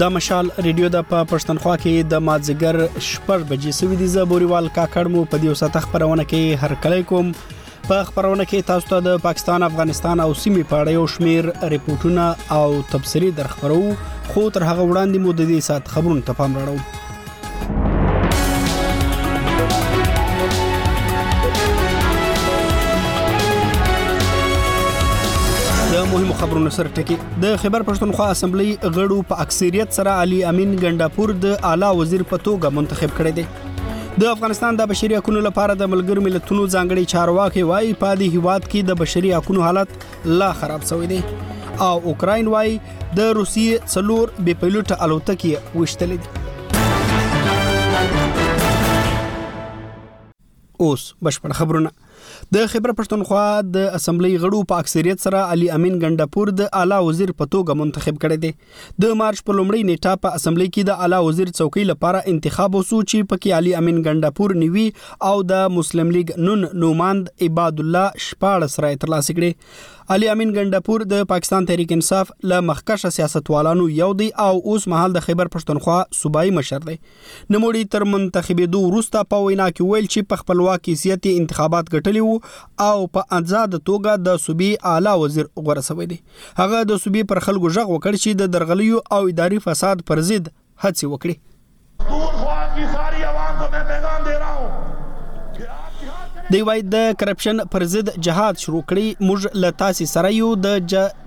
دا مشال ریډیو د په پښتونخوا کې د مازیګر شپږ بجې سوي دي زبوريوال کاکړ مو په دې وسته خبرونه کې هر کله کوم په خبرونه کې تاسو ته د پاکستان افغانستان او سیمې په اړه یو شمیر ریپورتونه او تبصری درخبرو خو تر هغه وړاندې مو د دې سات خبرونه ته پام راړو مهمو خبرونو سره ټکی د خبر پښتونخوا اسمبلی غړو په اکثریت سره علي امین ګنڈاپور د اعلی وزیر په توګه منتخب کړی دی د افغانستان د بشري حقوقو لپاره د ملګر ملتونو ځانګړي چارواکي وایي په دې هیواد کې د بشري حقوقو حالت لا خراب شوی دی او اوکراین وايي د روسیې څلور بې پیلوټه الوتکې وشتلې دي اوس بشپړ خبرونه د خبر پښتونخوا د اسمبلی غړو په اکثریت سره علي امین ګنډپور د اعلی وزیر په توګه منتخب کړی دی د مارچ په لومړۍ نیټه په اسمبلۍ کې د اعلی وزیر څوکۍ لپاره انتخاب وسو چې پکې علي امین ګنډاپور نیوي او د مسلم لیګ نون نوماند عباد الله شپاړس رای ترلاسه کړي علي امین ګنډاپور د پاکستان تحریک انصاف له مخکشه سیاستوالانو یو دی او اوس مهال د خیبر پښتونخوا صوبایي مشر دی نوموړي تر منتخبېدو وروسته په وینا کې ویل چې په خپلواک حیثیت انتخابات ګټلي وو او په ازاده توګه د صوبې اعلی وزیر غوره شوی دی هغه د صوبې پر خلکو ږغ وکړ چې د درغلیو او اداري فساد پر ضد هڅې وکړي. دی وايي د کرپشن پر ضد جهاد شروع کړي موږ له تاسې سره یو د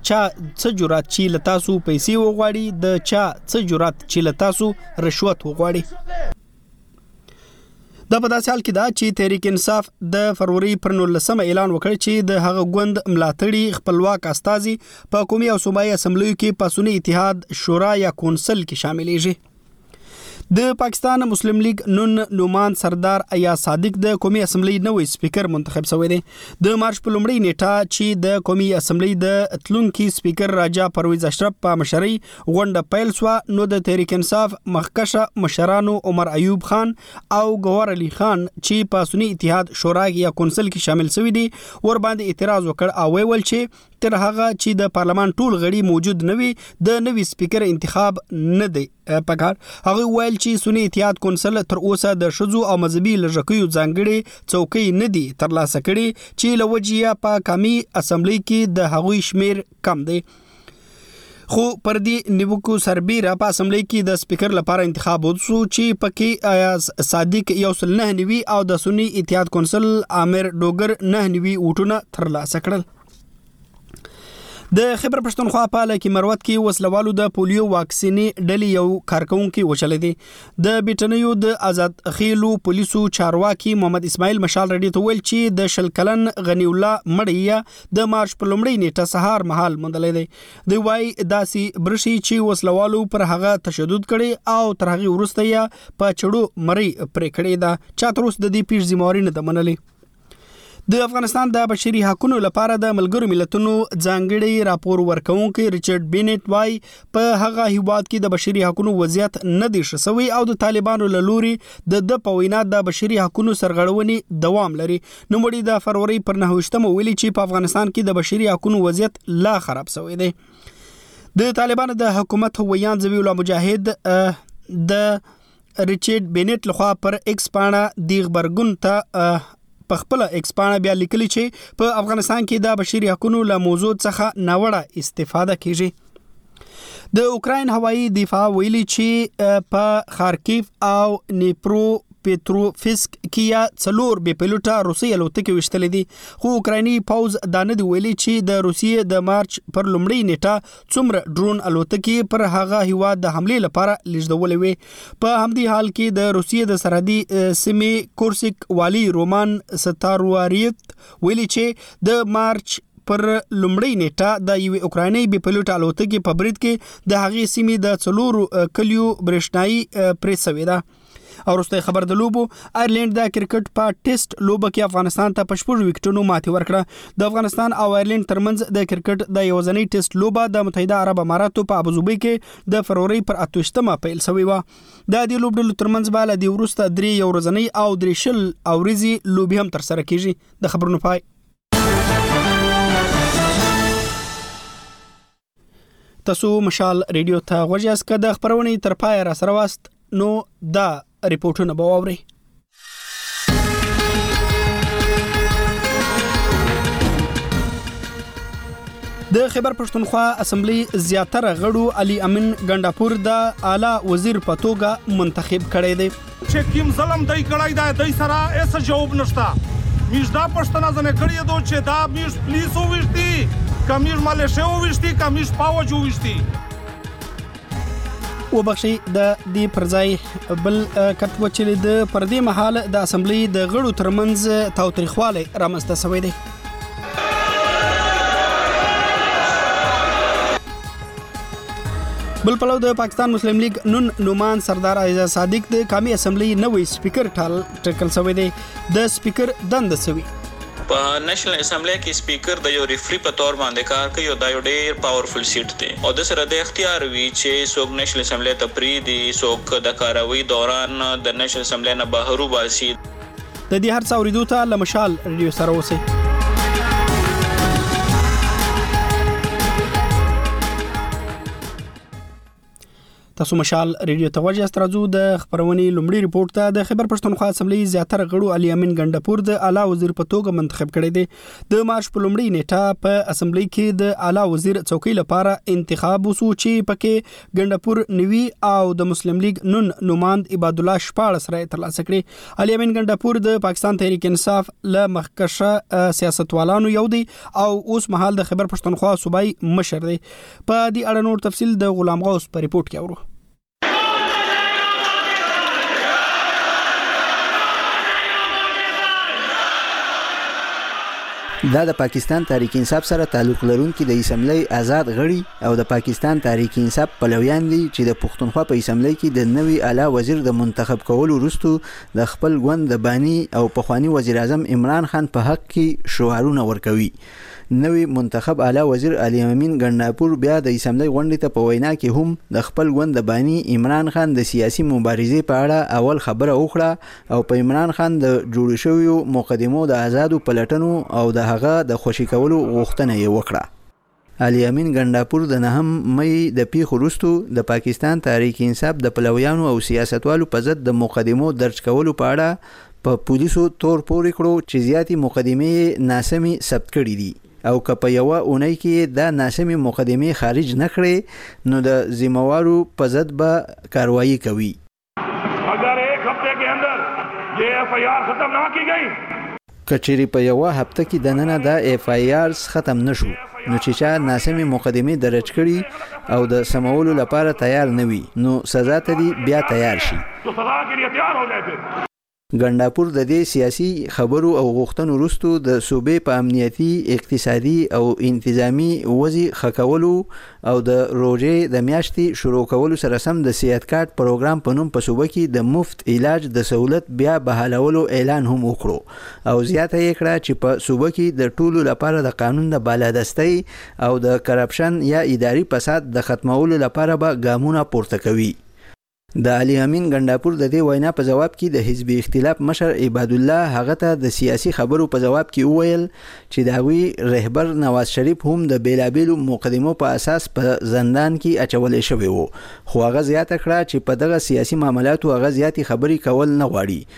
چا څه جرات چې له تاسو پیسې وغواړي د چا څه جرات چې له تاسو رشوت وغواړي دا په داسې حال کې ده چې تحریک انصاف د فروری پر 19 اعلان وکړ چې د هغه ګوند ملاتړي خپلواک استاذي په قومي او صوبایي اسمبلیو کې پاسونی اتحاد شورا یا کونسل کې شاملېږي د پاکستان مسلم لیگ نون نومان سردار ایا صادق د قومي اسمبلی نوې سپیکر منتخب شوی دی د مارچ په لومړۍ نیټه چې د قومي اسمبلی د تلونکي سپیکر راجا پرویز اشرف په مشرۍ غونډه پیل سوه نو د تحریک انصاف مخکشه مشرانو عمر ایوب خان او ګوهر علي خان چې په سني اتحاد شورا یا کونسل کې شامل سوي دي ور باندې اعتراض وکړ او ویې ویل چې تر هغه چې د پارلمان ټول غړي موجود نه وي د نوي سپیکر انتخاب نه دی پکار هغه ویل چې سني اتحاد کونسل تر اوسه د شذو او مذهبي لږکیو ځانګړي څوکۍ نه دي ترلاسه کړي چې لوجیه په کمی اسمبلی کې د هغوی شمیر کم دی خو پر دې نیوکو سربیره په اسمبلی کې د سپیکر لپاره انتخاب وسو چې پکې ایاز صادق یو سل نه نیوي او د سنی اتحاد کونسل عامر ډوګر نه نیوي ووټونه ترلاسه کړل د خبر پښتونخوا په لکه مروت کې وسلوالو د پولیو واکسینې ډلې یو کارکونکو وشل دي د بټنیو د آزاد خېلو پولیسو چارواکي محمد اسماعیل مشال رډي ته ویل چې د شل کلن غنی الله مړی د مارچ په لومړۍ نیټه سهار مهال موندلی دی دی وای داسي برشي چې وسلوالو پر هغه تشدد کړي او تر هغه ورسته یې په چړو مری پرې کړې ده چا تر اوس د دې پیښ ذمہواري نه ده منلې د افغانستان د بشري حقوقو لپاره د ملګرو ملتونو ځانګړي راپور ورکونکو ریچارډ بینټ وای په هغه هیواد کې د بشري حقوقو وضعیت نه دی شسوي او د طالبانو له لوري د د پوینا د بشري حقوقو سرغړونې دوام لري نوموړي د فرورۍ پر نهه ویشت مه ویلي چې په افغانستان کې د بشري حقونو وضعیت لا خراب شوی دی د طالبانو د حکومت ویاند ذبیح الله مجاهد د ریچارډ بینیټ لخوا پر ایکس پاڼه د خبرګون ته په خپل ایکس پاڼه بیا لیکلي چې په افغانستان کې د بشري حقونو له موضوع څخه ناوړه استفاده کیږي د اوکراین هوایي دفاع ویلي چې په خارکیف او نیپرو پیتروفسک کیا څلور بې پیلوټه روسي الوتکې وشتلې دي خو اوکرایني پوز دا نه دی ویلي چې د روسیې د مارچ پر لومړۍ نیټه څومره ډرون الوتکې پر هغه هیواد د حمله لپاره لیږدولې وي په همدې حال کې د روسیې د سرحدي سیمې کورسک والی رومان ستارواریت ویلي چې د مارچ پر لومړۍ نیټه د یوې اوکراینۍ بې پلوټه الوتکې په برید کې د هغې سیمې د څلورو کلیو برېښنايي پرې سوې ده او وروسته خبر د لوبو ایرلند د کرکټ په ټیسټ لوبه کې افغانستان ته پښپور وکټونو ماتې ورکړه د افغانستان او ایرلند ترمنځ د کرکټ د یوځنۍ ټیسټ لوبه د متحده عرب اماراتو په ابوظبي کې د فروری پر 28مه پیل شوې و د دې لوبډلو ترمنځ به له دې وروسته درې یو ورځنۍ او درې شل اوریزي لوبي هم ترسره کیږي د خبرونو پای تاسو مشال ریډیو ته غوږ یاست که د خبرونې تر پای را سره واست نو دا ریپورتونه به واورئ د خبر پښتونخوا اسمبلی زیاتره غړو علي امین ګنڈاپور د اعلی وزیر په توګه منتخب کړی دی چې کیم ظلم دای کړای دا دای سره اس جواب نشتا میش دا پښتنه زنه کړی دو چې دا میش پولیسو وشتي کمیش مالشه وشتي کمیش پاوجو وشتي وبخښي د دې پرځای بل کټ و چې د پردي محل د اسمبلی د غړو ترمنځ تاوتریخواله رامنځته شوې ده بل پلو د پاکستان مسلم لیگ نن نومان سردار عزیز صادق د قومي اسمبلی نوې سپیکر ټال ټکل شوې ده د سپیکر دنده څه وي؟ په نشنل اسمبلی کی سپیکر د یو ریفری په طور باندی کار کوي او دا یو ډیر پاور فل سیټ دی او ده سره ده اختیار وي چی څوک نشنل اسمبلی ته پریدی څوک د کاروی دوران د نشنل اسمبلی نه بهر وباسی. د دې هر څه اوریدو ته له مشال ریډیو سره اوسئ. تاسو مشال ریډیو ته وجه استرازو د خبرونې لومړي رپورت ته د خبر پښتونخوا اسمبلی زیاتره غړو علي امین ګندپور د اعلی وزیر په توګه منتخب کړی دی د مارش په لومړي نیټه په اسمبلی کې د اعلی وزیر څوکۍ لپاره انتخاب وسو چې پکې ګندپور نوي او د مسلم لیگ نن نوماند عباد الله شپاړه سره ترلاسه کړي علي امین ګندپور د پاکستان تحریک انصاف له مخکشه سیاستوالانو یو دی او اوس مهال د خبر پښتونخوا صوبای مشر دی په دې اړه نور تفصيل د غلام غوث په رپورت کې اورو دا د پاکستان تحریک انصاف سره تعلق لرونکي د اسمبلی آزاد غړي او د پاکستان تحریک انصاف پلویان دي چې د پښتونخوا په اسمبلی کې د نوي اعلی وزیر د منتخب کولو وروسته د خپل ګوند د بانی او پخوانی وزیر اعظم عمران خان په حق کې شعارونه ورکوي نوي منتخب اعلی وزیر علي امین ګنډاپور بیا د اسمبلۍ غونډې ته په وینا کې هم د خپل ګوند د باني عمران خان د سیاسي مبارزې په اړه اول خبره وکړه او په عمران خان د جوړو شویو مقدمو د ازادو پلټنو او د هغه د خوشې کولو غوښتنه یې وکړه. علي امین ګنډاپور د نهم مې د پېښو وروسته د پاکستان تحریک انصاف د پلویانو او سیاستوالو په ضد د مقدمو درج کولو په اړه په پولیسو تور پورې کړو چې زیاتې مقدمې یې ناسمې ثبت کړې دي او که په یوه اونۍ کې یې دا ناسمې مقدمې خارج نه کړې نو د ذمه وارو په ضد به کاروايي کوي. اګر ایک هفته کې اندر یې ایف آی آر ختم نه کی ګی. که چیرې په یوه هفته کې دننه دا ایف آی آرز ختم نه شو نو چې چا ناسمې مقدمې درج کړي او د سمولو لپاره تیار نه وي نو سزا ته دي بیا تیار شي. ګنډاپور د دې سیاسي خبرو او غوښتنو وروسته د صوبې په امنیتي، اقتصادي او انتظامي وضعې ښه کولو او د روژې د میاشتې شروع کولو سره سم د صحت کارت پروګرام په نوم په صوبه کې د مفت علاج د سهولت بیا بحالولو اعلان هم وکړو. او زیاته یې کړه چې په صوبه کې د ټولو لپاره د قانون د بالادستۍ او د کرپشن یا اداري فساد د ختمولو لپاره به ګامونه پورته کوي. د علي امین ګنډاپور د دې وینا په ځواب کې د حزبي اختلاف مشر عبادالله هغه ته د سیاسي خبرو په ځواب کې وویل چې د هغوی رهبر نواز شریف هم د بېلابېلو مقدمو په اساس په زندان کې اچولی شوی و خو هغه زیاته کړه چې په دغه سیاسي معاملاتو هغه زیاتې خبرې کول نه غواړي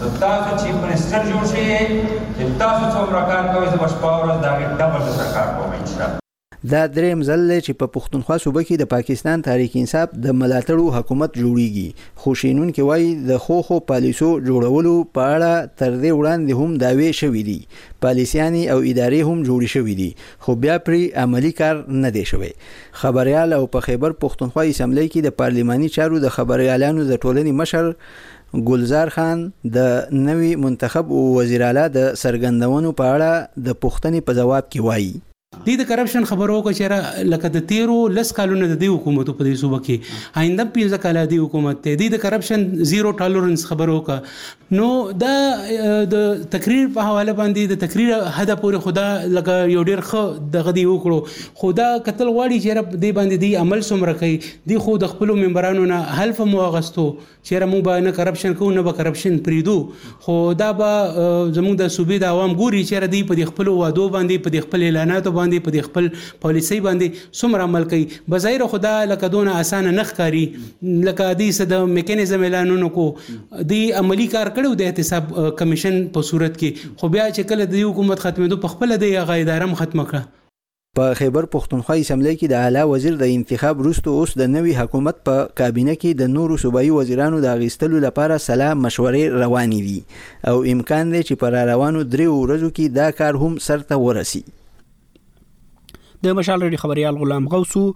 نو تاسو چیف منسٹر جوړ شئ چې تاسو څومره کار کوئ زه به شپه او ورځ د هغې ډبل درته کار کوم انشاءالله. دا دریم ځل دی چې په پښتونخوا صوبه کې د پاکستان تحریک انصاف د ملاتړو حکومت جوړیږي خو شینونکي وايي د ښو ښو پالیسو جوړولو په اړه تر دې وړاندې هم دعوې شوې دي پالیسیانې او ادارې هم جوړې شوې دي خو بیا پرې عملي کار نه دی شوی خبریال او په خیبر پښتونخوا اسمبلۍ کې د پارلیماني چارو د خبریالانو د ټولنې مشر ګلزار خان د نوي منتخب وزیراعلی د څرګندونو په اړه د پوښتنې په ځواب کې وايي. دی د کرپشن خبره وکړه چې یاره لکه د تیرو لس کالو نه د دې حکومتو په دې صوبه کې آینده هم پنځه کاله دی حکومت دی دی د کرپشن زیرو ټالورنس خبره وکړه نو دا د تقریر په حواله باندې د تقریر حد پورې خدا لکه یو ډیر خ دغه دی وکړو خو دا کتل غواړي چې رب دی باندې دی عمل سمره کوي دی خو د خپل ممبرانو نه حلف مو اغستو چیرې موږ به نه کرپشن کوو نه به کرپشن پریدو خو دا به زموږ د صوبې د عوام ګوري چیرې دی په دې خپل وادو باندې په دې خپل اعلاناتو باندې په دې خپل پالیسۍ باندې څومره عمل کوي بظاهر خدا لکه دونه اسانه نه ښکاري لکه دی څه د میکانیزم اعلانونو کو دی عملی کار کړو د احتساب کمیشن په صورت کې خو بیا چې کله د حکومت ختمېدو په خپل د هغه ادارم ختمه کړه په خېبر پښتونخوا اسمبلۍ کې د اعلا وزیر د انتخاب وروسته اوس د نوي حکومت په کابینه کې د نورو صوبايي وزیرانو د اخیستلو لپاره سلا مشورې روانې دي او امکان دی چې په راروانو دریو ورځو کې دا کار هم سرته ورسي. د مشال ریډیو خبریال غلام غوث و.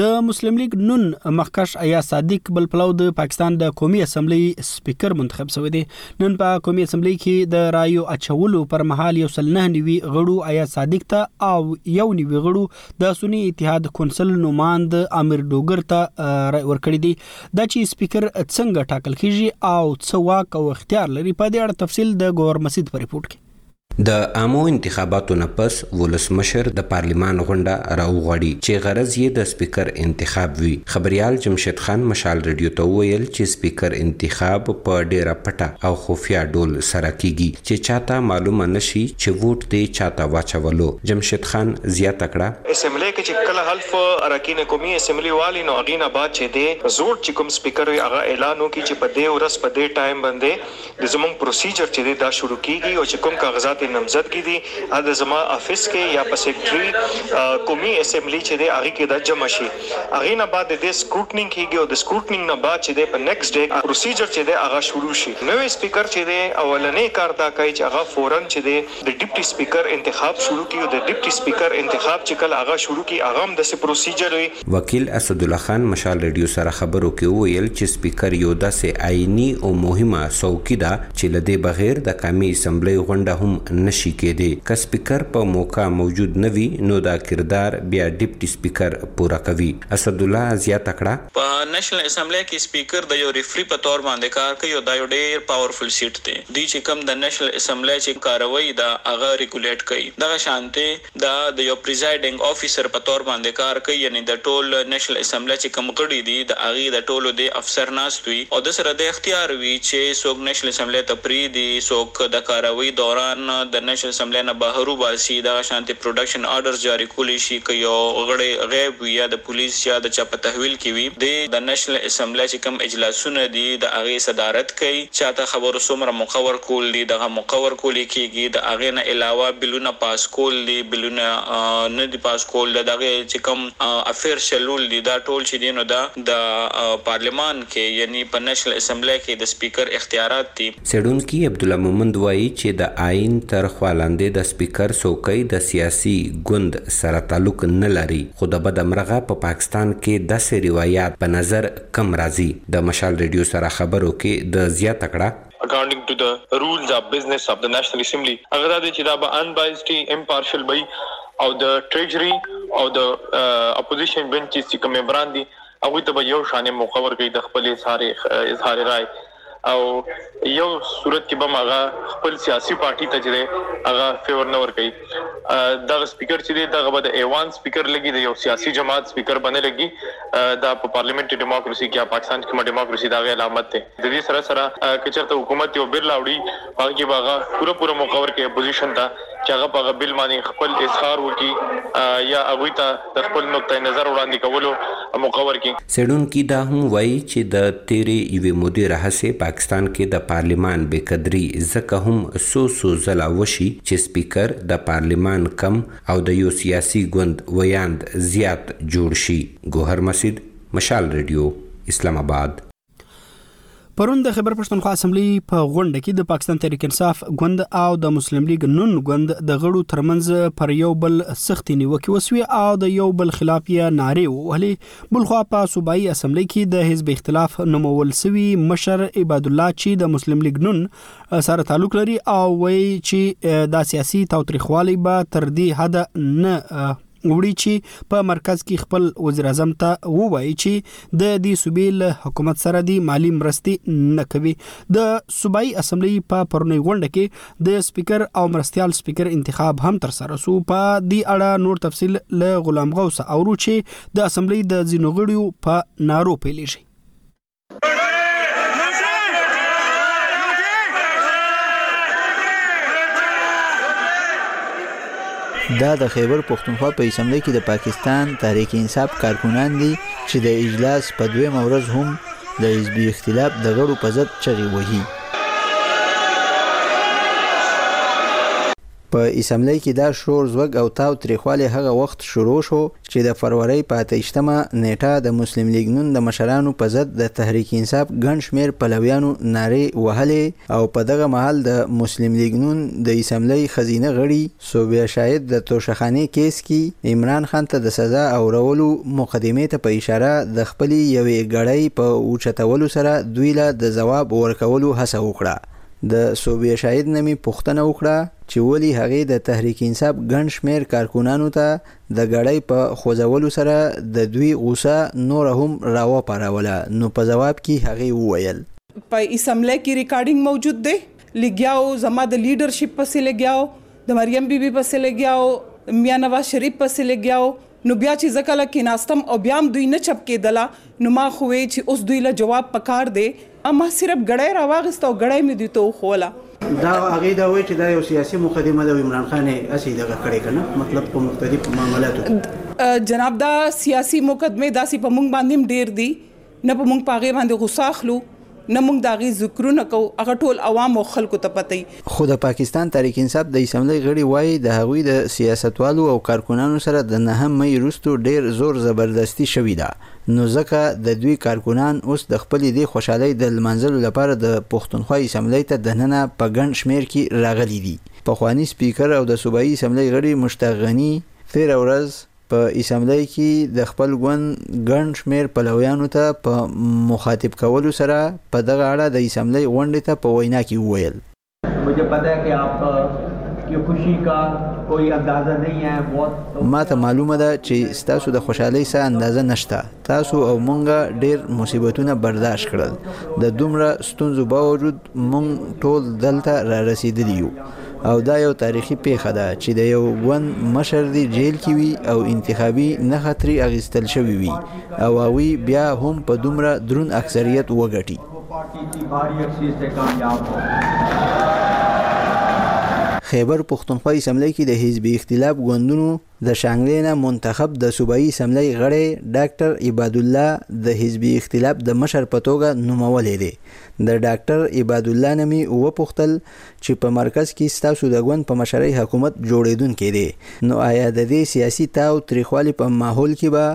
د مسلم لیګ نون مخکښ ایا صادق بل پلو د پاکستان د قومي اسمبلی سپیکر منتخب شوی دی نن په قومي اسمبلی کې د رایو اچولو پر مهال یو سل نه نیوي غړو ایا صادق ته او یو نیوي غړو د سنی اتحاد کونسل نوماند امیر ډوګر ته رای ورکړی دی دا چې سپیکر څنګه ټاکل کیږي او څه واک او اختیار لري په دې اړه تفصیل د ګور مسید په رپورت کې د عامو انتخاباتو نه پس ولسمشر د پارلمان غونډه راوغواړي چې غرض یې د سپیکر انتخاب وي. خبریال جمشید خان مشال رډیو ته وویل چې سپیکر انتخاب په ډیره پټه او خفیه ډول سره کیږي چې چاته معلومه نشي چې ووټ دې چاته واچولو. جمشید خان زیاته کړه. اسمبلۍ کې چې کله حلف ارکین قومي اسمبلي والي نو هغې نه بعد چې دې زوړ چې کوم سپیکر وي هغه اعلان وکړي چې په دې ورځ په دې ټایم باندې د زمونږ پروسیجر چې دی دا شروع کیږی او چې کوم کاغذات یې نمزدګی دی هغه د زما افس کې یا په سیکټری قومی اسمبلی چې دی هغه کې دا جمع شی هغه نه بعد د دی سکروټنینګ کیږی او د سکروټنینګ نه بعد چې دی په نیکسټ ډی پروسیجر چې دی هغه شروع شی نوی سپیکر چې دی اولنی کار دا کای چې هغه فورا چې دی د ډپټي سپيکر انتخاب شروع کړي او د ډپټي سپيکر انتخاب چې کله هغه شروع کړي هغه هم داسې پروسيجر وي. وکيل اسدالله خان مشال ريډيو سره خبرو کې وويل چې سپيکر يو داسې آئيني او مهمه څوکي ده چې له دې بغېر د قامي اسمبلۍ غونډه هم نه شي کېدې. که سپيکر په موقع موجود نه وي نو دا کردار بيا ډپټي سپيکر پوره کوي. اسدالله زياته کړه. په نېشنل اسمبلۍ کې سپيکر د يو ريفري په طور باندې کار کوي او دا يو ډېر پاورفل سيټ دی. دی دوی چی کوم د نشل اسمبلی چی کاروی ده هغه ریګولیټ کوي دغه شانتی دا د یو پریزایډنګ افیسر په طور باندی کار کوي یعنی د ټول نشل اسمبلی چی کوم غړي دي د هغی د ټولو دی افسر ناست وي او ده سره د اختیار وي چی څوک نشل اسمبلی ته پریدي څوک د کاروی دوران د نشل اسمبلی نه بهر وباسي دغه شانتی پروډکشن آرډرز جاری کولی شي که یو غړی غیب وي یا د پولیس چا د چا په تحویل کی وی دی د نشنل اسمبلی چی کوم اجلاسونه دی د هغی صدارت کوي چاته خبرو څومره موقع ورکول دی دغه موقع ورکول یی کیږی د هغی نه علاوه بلونه پاس کول دی بلونه نه دی پاس کول د دغی چی کوم افیرس چلول دی دا ټول چی دی نو دا د پارلیمان کی یعنی په نشنل اسمبلی کی د سپیکر اختیارات دی. څېړونکي عبداللهمومند وايي چې د آئین تر خوا لاندې د سپیکر څوکۍ د سیاسي ګوند سره تعلق نه لري خو د بده مرغه په پاکستان کې داسې روایات په نظر کم راځي. د مشال ریډیو سره خبرو کې ده زیاته کړه. اکارډنګ ټو د رولز آف بزنس آف د نیشنل اسمبلي هغه دا دی چې دا به ان بایسډي، امپارشل، به وي او د ټریجري او د اپوزیشن بینچز چې کوم ممبران دي هغوی ته به یو شانې موقع ورکوي د خپلې اظهار رایې او یو صورت کې به هغه خپل سیاسي پارټي ته جره هغه فیور نه ور کوي دغه سپیکر چې دی دغه به د ایوان سپیکر لګي د یو سیاسي جماعت سپیکر باندې لګي دا په پارلیمنت دیموکراسي کې پاکستان کې ما دیموکراسي دا غي علامت دی د دې سره سره کچرته حکومت یو بیر لاوړي په هغه کې به هغه پوره پوره موقع ورکړي اپوزیشن ته چې هغه په هغه بل باندې خپل اظهار وکړي یا هغوی ته د خپل نقطه نظر وړاندې کولو موقع ورکړي. څېړونکي دا هم وايي چې د تېرې یوې مودې راهسې پاکستان کې د پارلمان بې قدري ځکه هم څو څو ځله وشي چې سپیکر د پارلمان کم او د یو سیاسي ګوند ویاند زیات جوړ شي. ګوهر مسید، مشال ریډیو، اسلام اباد. پرون د خبر پښتونخوا اسمبلی په غونډه کې د پاکستان تحریک انصاف ګوند او د مسلم لیګ نون ګوند د غړو ترمنځ پر یو بل سختې نیوکې وسوي او د یو بل خلاف یې نارې ووهلې بلخوا په صوبایي اسمبلی کې د حزب اختلاف نومول سوي مشر عباد الله چې د مسلم لیګ نون سره تعلق لري او وایي چې دا سیاسي تاوتریخوالی به تر دې حد نه وړي چې په مرکز کې خپل وزیر اعظم ته ووایي چې د دې صوبې له حکومت سره دی مالی مرستې نه کوي د صوبایي اسمبلی په پرونی غونډه کې د سپیکر او مرستيال سپیکر انتخاب هم تر سره سو په دې اړه نور تفصيل له غلام غوث اورو چې د اسمبلی د ځینو غړیو په نارو پیلېږي دا د خیبر پښتونخوا په اسمبلۍ کې د پاکستان تحریک انصاف کارکنان دي چې د اجلاس په دویمه ورځ هم د حزبي اختلاف د غړو په ضد چغې وهي په اسمبلۍ کې دا شور ځوږ او تاو تریخوالی هغه وخت شروع شو چې د فرورۍ په اته ویشت مه نېټه د مسلم لیګ نون د مشرانو په ضد د تحریک انصاف ګڼ شمېر پلویانو نارې وهلې او په دغه مهال د مسلم لیګ نون د اسمبلۍ ښځینه غړي صوبیه شاهد د توشخانې کېس کې عمران خان ته د سزا اورولو مقدمې ته په اشاره د خپلې یوې ګړۍ په اوچتولو سره دوی له د ځواب ورکولو هڅه وکړه. د صوبیه شاهد نه مې پوښتنه وکړه چې ولي هغې د تحریک انصاف ګڼ شمیر کارکنانو ته د ګړۍ په خوځولو سره د دوی غوسه نوره هم راوپاروله نو په ځواب کې هغې وویل. په اسمبلۍ کې ریکارډینګ موجود دی، لګیا وو زما د لیډر شیپ پسې لګیا وو، د مریم بي بي پسې لګیا وو، میا نواز شریف پسې لګیا وو، نو بیا چې زه کله کیناستم او بیا هم دوی نه چپ کیدله نو ما خو وې چې اوس دوی له جواب پکار دی، ما صرف ګړۍ راواغیسته او ګړۍ مې دوی ته وښووله. دا هغوی دا وایي چې دا یو سیاسي مقدمه ده او عمران خان یې هسې دغه کړې که نه مطلب په مختلفو معاملاتو کې. جناب دا سیاسي مقدمې داسې په موږ باندې هم ډېر دي نه به موږ په هغې باندې غوسه اخلو نه موږ د هغې ذکرونه کوو هغه ټول عوامو او خلکو ته پته دي. خو د پاکستان تحریک انصاف د اسمبلۍ غړي وايي د هغوی د سیاستوالو او کارکنانو سره د نهم مۍ وروسته ډېر زور زبردستي شوي ده نو ځکه د دوی کارکنان اوس د خپلې دې خوشحالۍ د لمانځلو لپاره د پښتونخوا اسمبلۍ ته دننه په ګڼ شمېر کې راغلي دي. پخواني سپیکر او د صوبايي اسمبلۍ غړي مشتاق غني تېره ورځ په اسمبلۍ کې د خپل ګوند ګڼ شمېر پلویانو ته په مخاطب کولو سره په دغه اړه د اسمبلۍ غونډې ته په وینا کې وویل، مجھے پتہ ہے کہ آپ کی خوشی کا کوئی اندازہ نہیں ہے بہت ما ته معلومه ده چې ستاسو د خوشحالۍ څه اندازه نشته تاسو او مونږه ډیر مصیبتونه برداشت کړل د دومره ستونزو باوجود مونږ ټول دلته را رسیدلی یو او دا یو تاریخي پیښه ده چې د یو ګوند مشر دی جیل کې وي او انتخابي نه خطري اغیستل شوی وي او هغوی بیا هم په دومره درون اکثریت وګټي خېبر پښتونخوا اسمبلۍ کې د حزب اختلاف ګوندونو د شانګلې نه منتخب د صوبايي اسمبلۍ غړی ډاکټر عبادالله د حزب اختلاف د مشر په توګه نومولی دی. د ډاکټر عبادالله نه مې وپوښتل چې په مرکز کې ستاسو د ګوند په مشرۍ حکومت جوړېدونکی دی نو ایا د دې سیاسي تاو تریخوالي په ماحول کې به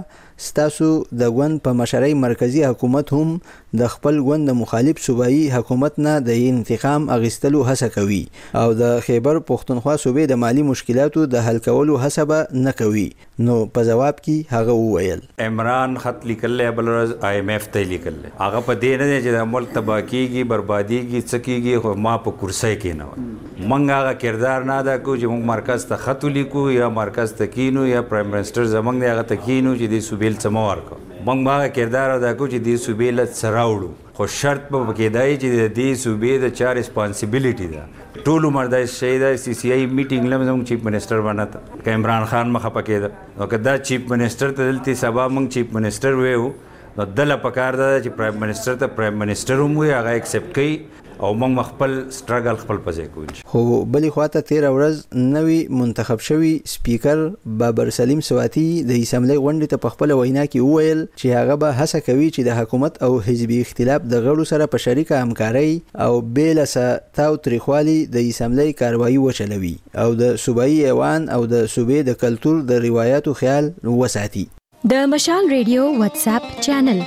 ستاسو د ګوند په مشرۍ مرکزي حکومت هم د خپل ګوند د مخالف صوبايي حکومت نه د انتقام اخیستلو هڅه کوي او د خېبر پښتونخوا صوبې د مالي مشکلاتو د حل کولو هڅه به نه کوي نو په ځواب کي هغه وویل. عمران خط لیکلی دی بله ورځ آی ایم ایف ته یې لیکلی دی هغه په دې نه دی چې دا ملک تباه کیږي بربادیږي څه کیږي خو ما په کرسۍ کینوه. مونږ هغه کردار نه ادا کوو چې مونږ مرکز ته خط ولیکو یا مرکز ته کینو یا پرایم منسټر زمونږ دی هغه ته کینو چې دې صوبې له څه مه ورکوه مونږ به هغه کردار ادا کوو چې دې صوبې له څه راوړو خو شرط به پکې دا وي چې د دې صوبې د چا ریسپانسیبیلیټي ده ټول عمر دا شی دا سی سی آی میټینګ لم زموږ چیف منسټر باندې ته که عمران خان مخه پکې ده او که دا چیف منسټر ته دلته سبا موږ چیف منسټر ویو نو دله پکار ده چې پرایم منسټر ته پرایم منسټر هم وي هغه ایکسپټ کوي او موږ به خپل سټرګل خپل په ځای کوو. خو بلې خوا ته تېره ورځ نوی منتخب شوی سپیکر بابر سلیم سواتي د اسمبلۍ غونډې ته په خپله وینا کې وویل چې هغه به هڅه کوي چې د حکومت او حزبي اختلاف د غړو سره په شریکه همکارۍ او بې له څه تاو تریخوالي د اسمبلۍ کاروایي وچلوي او د صوبایي ایوان او د صوبې د کلتور د روایاتو خیال وساتي. د مشال ریډیو واتس اپ چینل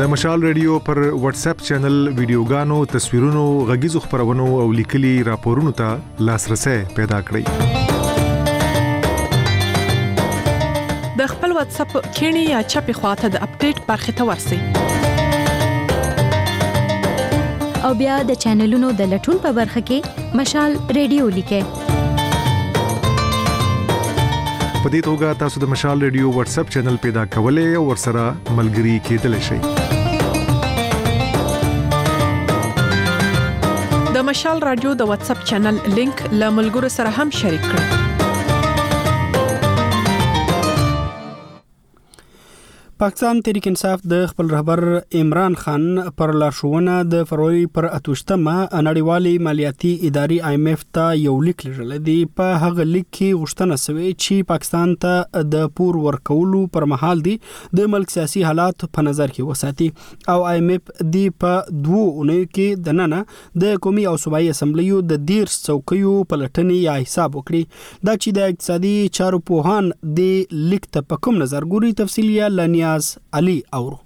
د مشال ریډیو پر واتس اپ چینل ویډیوګانو تصویرونو غږیزو خبرونو او لیکلي راپورونو ته لاسرسي پیدا کړئ د خپل واتس اپ کینی یا چپی خواته د اپډیټ برخه ته ورسی او بیا د چینلونو د لټون په برخه کې مشال ریډیو لیکه په دې توګه تاسو د مشال ریډیو واتس اپ چینل پیدا کولای او ورسره ملګري کېدلی شئ د مشال رادیو د واتس اپ چینل لینک له ملګرو سره هم شریک کړئ پاکستان تحریک انصاف د خپل رهبر عمران خان پر لارښوونه د فروری پر اتوشتمه نړیوالې مالیاتي ادارې آی ایم ایف ته یو لیک لرل دی په هغه لیک کې غوښتنه شوې چې پاکستان ته د پور ورکولو پر مهال دی د ملک سیاسي حالات په نظر کې وساتي او آی ایم ایف دی په دوو اونیو کې د ننه د قومي او صوبایي اسمبلیو د دېرش څوکیو پلټنې یا حساب وکړي دا چې د اقتصادي چارو پوهان دې لیک ته په کوم نظر ګوري تفصیل یې له نیاز علي اورو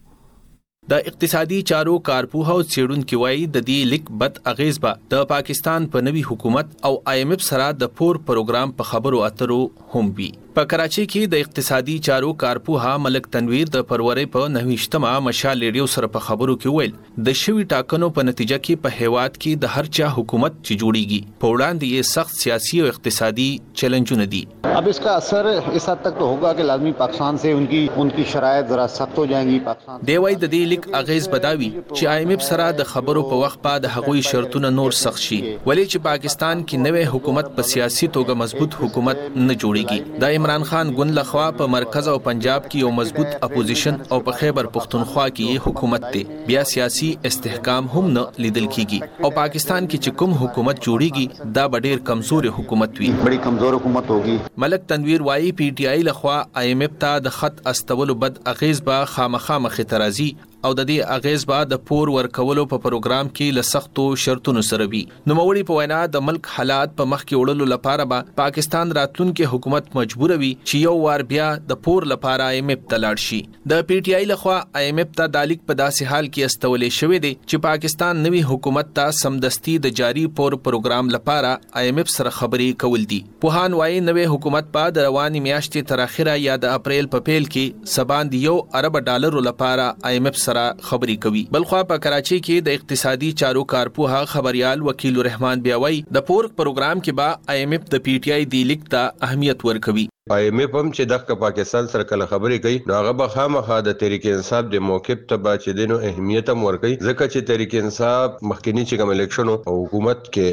د اقتصادي چارو کارپوه او څېړونکي وایي د دې لیک بد اغیز به د پاکستان په نوي حکومت او آی ایم ایف سره د پور پروګرام په خبرو اترو هم وي په کراچۍ کې د اقتصادي چارو کارپوه ملک تنویر د پرورې په نهویشتمه مشال ریډیو سره په خبرو کې ویل د شوي ټاکنو په نتیجه کې په هیواد کې د هر چا حکومت چې جوړیږي په وړاندې یې سخت سیاسي او اقتصادي چیلنجونه دي. اب اس کا اثر اس حد تک تو هوګا کې لازمي پاکستان سه انکی انکی شرایط ذرا سخت هو جائیں گی پاکستان دی وایي د دې لیک اغیز به دا وي چې آی ایم ایف سره د خبرو په وخت به د هغوی شرطونه نور سخت شي ولې چې پاکستان کې نوی حکومت په سیاسي توګه مضبوط حکومت نه جوړیږي. د عمران خان ګوند له خوا په مرکز او پنجاب کې یو مضبوط اپوزیشن او په خیبر پښتونخوا کې یې حکومت دی بیا سیاسي استحکام هم نه لیدل کیږي او پاکستان کې چې کوم حکومت جوړیږي دا به ډیر کمزورې حکومت وي بڑی کمزور حکومت هوګي. ملک تنویر وايي پي ټي آی له خوا آی ایم ایف ته د خط استولو بد اغیز به خامخا مخې ته راځي او د دې اغېز به د پور ورکولو په پروګرام کې له سختو شرطونو سره وي. نوموړي په وینا د ملک حالات په مخکې وړلو لپاره به پاکستان راتلونکی حکومت مجبوره وي چې یو وار بیا د پور لپاره آی ایم ایف ته لاړ شي. د پي ټي آی لخوا آی ایم ایف ته دا لیک په داسې حال کې استولی شوی دی چې پاکستان نوي حکومت ته سمدستي د جاري پور پروګرام لپاره آی ایم ایف سره خبرې کول دي. پوهان وايي نوی حکومت به د روانې میاشتې تر اخره یا د اپریل په پیل کې څه باندې یو ارب ډالرو لپاره آی ایم ایف سره خبرې کوي بلخوا په کراچۍ کې د اقتصادي چارو کارپوه خبریال وکیل الرحمن بیا وايي د پورک پروګرام کې به آی ایم ایف د پي ټي آی دې لیک ته اهمیت ورکوي. آی ایم ایف هم چې دښکه پاکستان سره کله خبرې کوي نو هغه به خامخا د تحریک انصاف دې موقف ته به چې دی نو اهمیت هم ورکوي ځکه چې تحریک انصاف مخکني چې کوم الیکشن و او حکومت کې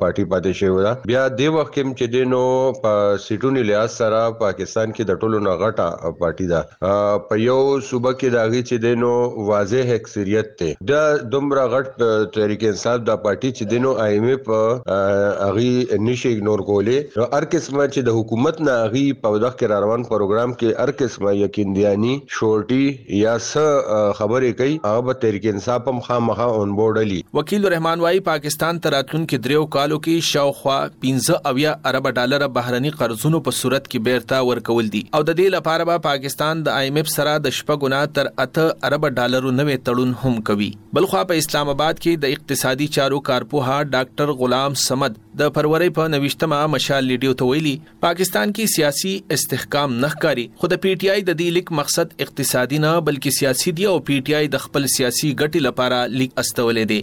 پارټي پاتې شوې ده بیا دې وخت کې چې دینو په سیټونو لحاظ سره پاکستان کې د ټولو نه غټه پارټي ده په یو صوبه کې دا غي چې دینو واضح اکثریت ته د دومره غټ تحریک انصاف د پارټي چې دینو آی ایم ایف اغي نشي اګنور کولې نو هر قسمه چې د حکومت نه اغي په دغه روان پروګرام کې هر قسمه یقین دیانی شورټي یا څه خبرې کوي هغه به تحریک انصاف هم خامخا اون بورډ الي. وکیل الرحمان وايي، پاکستان ته راتلونکي دریو کالو کې شاوخوا پنځه اویا اربه ډالره بهرني قرضونو په صورت کې بېرته ورکول دي او د دې لپاره به پاکستان د آی اېم اېف سره د شپږو نه تر اته اربه ډالرو نوی تړون هم کوي. بلخوا په اسلام اباد کې د اقتصادي چارو کارپوه ډاکټر غلام صمد د فرورۍ په نویشتمه مشال رېډیو ته ویلي، پاکستان کې سیاسي استحکام نه ښکاري خو د پی ټی آی د دې لیک مقصد اقتصادي نه بلکې سیاسي دی او پی ټی آی د خپل سیاسي ګټې لپاره لیک استولې دی.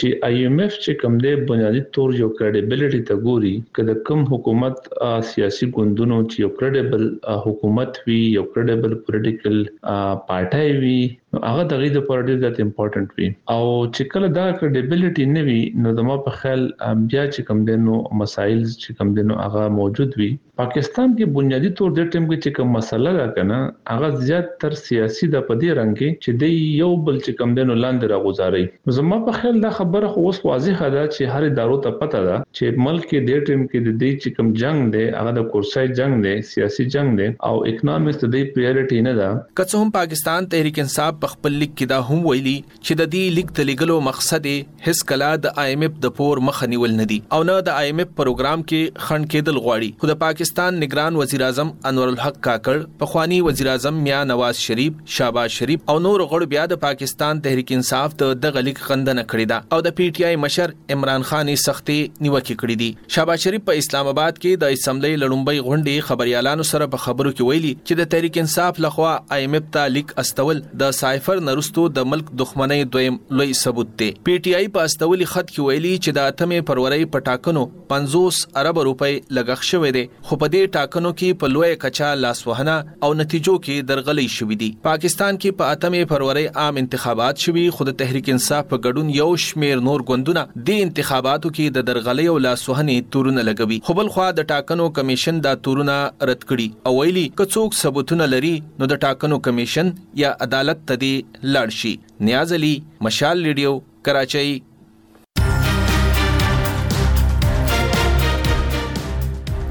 چې آی ایم ایف چې کوم دی بنیادي تور یو کریډیبیلیټي ته ګوري که د کوم حکومت آ سیاسي ګوندونو چې یو کریډیبل آ حکومت وي یو کریډیبل پولیټیکل آ پارټی وي نو هغه د غي د پر ډیر زیات امپورټنت وي او چې کله دا کریډیبلټي نه وي نو زما په خیال بیا چې کم دینو مسایل چې کم دینو هغه موجود وي پاکستان کې بنیادی تور د ټیم کې چې کوم مسله ده کنه هغه زیات تر سیاسي د پدې رنګ کې چې د یو بل چې کم دینو لاندې راغوزاري زما په خیال دا خبره خو اوس واضحه ده چې هر ادارو ته پته ده چې ملک کې دې ټیم کې د دې چې کوم جنګ دی هغه د کورسای جنګ دی سیاسي جنګ دی او اکنامکس د دوی پریاریټي نه ده. که څه هم پاکستان تحریک انصاف په خپل لیک کې دا هم ویلي چې د دې لیک د لیږلو مقصد یې هیڅکله د آی ایم ایف د پور مخه نیول نه دي او نه د آی ایم ایف پروګرام کې خنډ کیدل غواړي خو د پاکستان نګران وزیراعظم انورالحق کاکړ، پخواني وزیراعظم میا نواز شریف، شهباز شریف او نورو غړو بیا د پاکستان تحریک انصاف د دغه لیک غندنه کړې ده او د پي ټي آی مشر عمران خان یې سختې نیوکې کړې دي. شهباز شریف په اسلام اباد کې د اسمبلۍ له ړومبۍ غونډې خبریالانو سره په خبرو کې ویلي چې د تحریک انصاف له خوا آی ایم ایف ته لیک استول د سایفر نه وروسته د ملک دښمنۍ دویم لوی ثبوت دی. پي ټي آی په استولي خط کې ویلي چې د اتمې فرورۍ په ټاکنو پنځوس اربه روپۍ لګښت شوی دی، خو په دې ټاکنو کې په لویه کچه لاسوهنه او نتیجو کې درغلۍ شوي دي. پاکستان کې په اتمې فرورۍ عام انتخابات شوي، خو د تحریک انصاف په ګډون یو شمېر نور ګوندونه دې انتخاباتو کې د درغلۍ او لاسوهنې تورونه لګوي، خو بل خوا د ټاکنو کمېشن دا تورونه رد کړي او ویلي، که څوک ثبوتونه لري، نو د ټاکنو کمېشن یا عدالت ته دې لاړ شي. نیاز علي، مشال ریډیو، کراچۍ.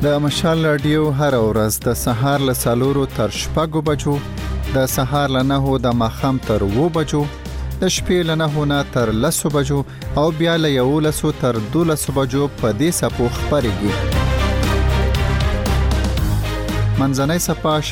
د مشال رادیو هر ورځ د سهار له سالورو تر شپږو بجو د سهار له نهو د ماخام تر وو بجو د شپې له نهو نه تر لسو بجو او بیا له یولسو تر دولسو بجو په دې سپو خبرېږي منځنۍ سپا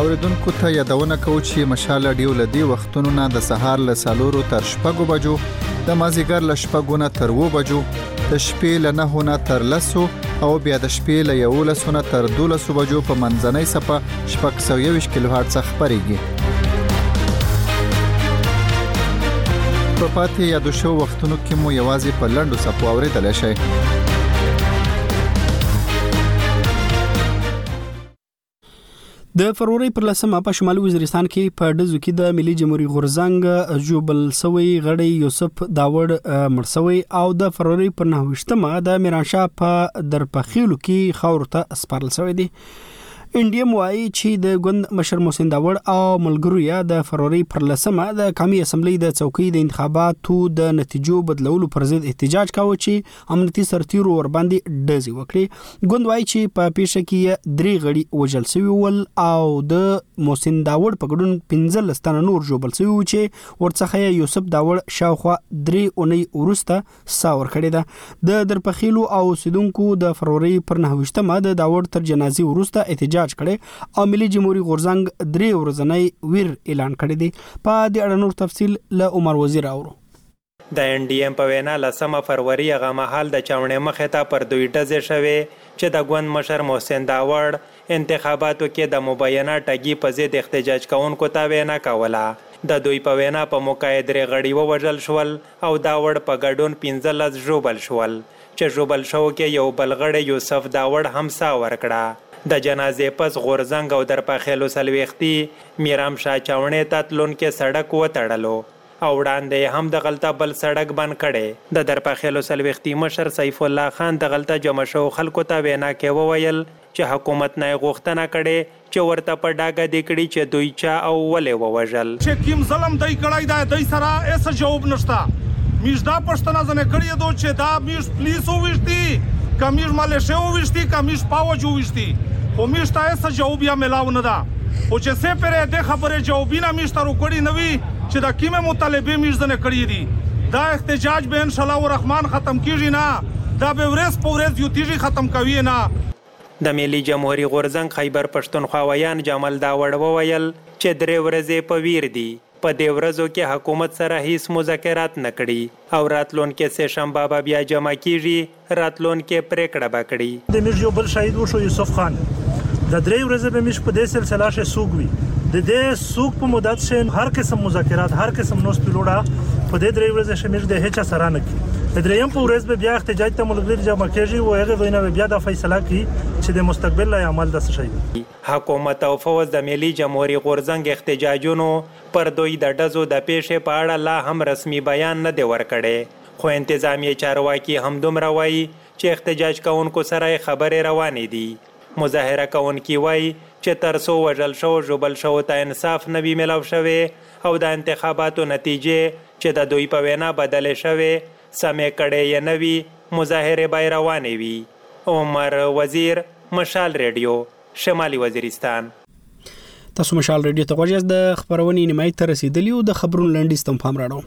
اوریدونکو ته یادونه کوو چې مشال رادیو له دې وختونو نه د سهار له سالورو تر شپږو بجو د مازیګر له شپږو نه تر وو بجو د شپې له نه نه تر لسو او بیا د شپې له یو لسو نه تر دولسو بجو په منځنۍ سپه شپږ سو یوش کیلو هرڅ خبرېږي په پاتې یادو شو وختونو کې مو یوازې په لندو سپو اوریدل شي د فروری پر لسمه په شمالي وزیرستان کې په ډزو کې د ملي جمهوریت غورزنګ جوبل سوی غړی یوسف داوړ مرسوي او د فروری پر نهوشتمه د میرانشاه په درپخیلو کې خاور ته سپارل سوی دی انډیم وایي چې د ګوند مشر محسن داوړ او ملګرو یا د فروری پر لسمه د قامي اسمبلی د څوکۍ د انتخاباتو د نتیجو بدلولو پر ضد احتجاج کاوه چې امنیتي سرتیرو ورباندې ډزې وکړې ګوند وایي چې په پیښه کې یې درې غړي وژل شوي ول او د محسن داوړ په ګډون 15 تنه نور ژوبل شوي وو چې ورڅخه یې یوسف داوړ شاوخوا درې اونۍ وروسته ساه ورکړې ده د درپخیلو او اوسیدونکو د فروری پر 29مه د داوړ تر جنازې وروسته احتجاج کړي او ملي جمهوریت غورځنګ درې ورځنی ویر اعلان کړی دی په دې اړه نور تفصیل له عمر وزیر اورو د اېن ډي اېم په وېنا لسمه فروري هغه مهال د چاوڼې مخې ته پر دوی ډزې شوې چې د ګوند مشر محسن داوړ انتخاباتو کې د مبینه ټګي په ضد احتجاج کوونکو ته وېنا کوله. د دوی په وېنا په موقع یې درې غړي ووژل شول او داوړ په ګډون پنځلس ژوبل شول چې ژوبل شوو کې یو بل غړې یوسف داوړ هم ساه ورکړه. د جنازې پس غورځنګ او درپخېلو څلوېښتي میرام شاه چاوڼې ته تلونکې سړک وتړلو. او وړاندې یې هم دغلته بل سړک بند کړی. د درپخېلو څلوېښتي مشر سیف الله خان دغلته جمع شوو خلکو ته وېنا کې وویل چې حکومت نه یې غوښتنه کړې چې ورته په ډاګه دې کړي چې دوی چا او ولې ووژل. چې کیم ظلم دی کړی ده دی سره هېڅ جواب نشته. میژ دا پښتنه ځنې کړې دو چې دا میژ پلیس وویشتي که میژ ملېشې وویشتي که میژ پوج وویشتي خو میژ ته هېڅ جواب یا ملاو نه ده. خو چې څۀ پېرې دې خبرې جوابینه میژ ته روکړي نه وي. چی دا کیمه مطالبی میږ ځنه کړی دی دا احتجاج به انشاالله الرحمن ختم کیږی نه دا به وریځ په وریځ زیوتیږی ختم کوی یی نه. د ملي جمهوري غورځنګ خیبر پښتونخوا ویاند جمال داوړ وویل، چې درې ورځې په ویر دي، په دې ورځو کې حکومت سره هیڅ مذاکرات نه کړي. او راتلونکې سه شنبه به بیا جمع کیږي راتلونکې پریکړه به کړي. د میږ یو بل شهید وشو یوسف خان د درې ورځې به میږ په دې سلسله کښې سوق وي د دې سوق په مدت کښې هر قسم مذاکرات هر قسم نوس پیلوړه په دې درې ورځې کښې میږ د هیچا سره نه کړي د دریم په ورځ به بیا احتجاج ته ملګري جمع کیږي او هغه وینا به بیا دا فیصله کړي چې د مستقبل لایې عمل د څه شی وي. حکومت او فوځ د ملي جمهوري غورځنګ احتجاجونو پر دوی د ډزو د پېښې په اړه لا هم رسمي بیان نه دی ورکړی، خو انتظامیې چارواکي همدومره وايي چې احتجاج کوونکو سره یې خبرې روانې دي. مظاهره کوونکي وايي چې تر څو وژل شوو ژوبل شوو ته انصاف نه وي مېلاو شوی او د انتخاباتو نتیجې چې د دوی په وینا بدلې شوې، سمې کړې یې نه وي، مظاهرې به یې روانې وي. عمر وزیر، مشال رېډیو، شمالي وزیرستان. تاسو مشال ریډیو ته غوږ یاست د خبرونې نیمایي ته رسیدلی او د خبرونو لنډیز تم پام راړو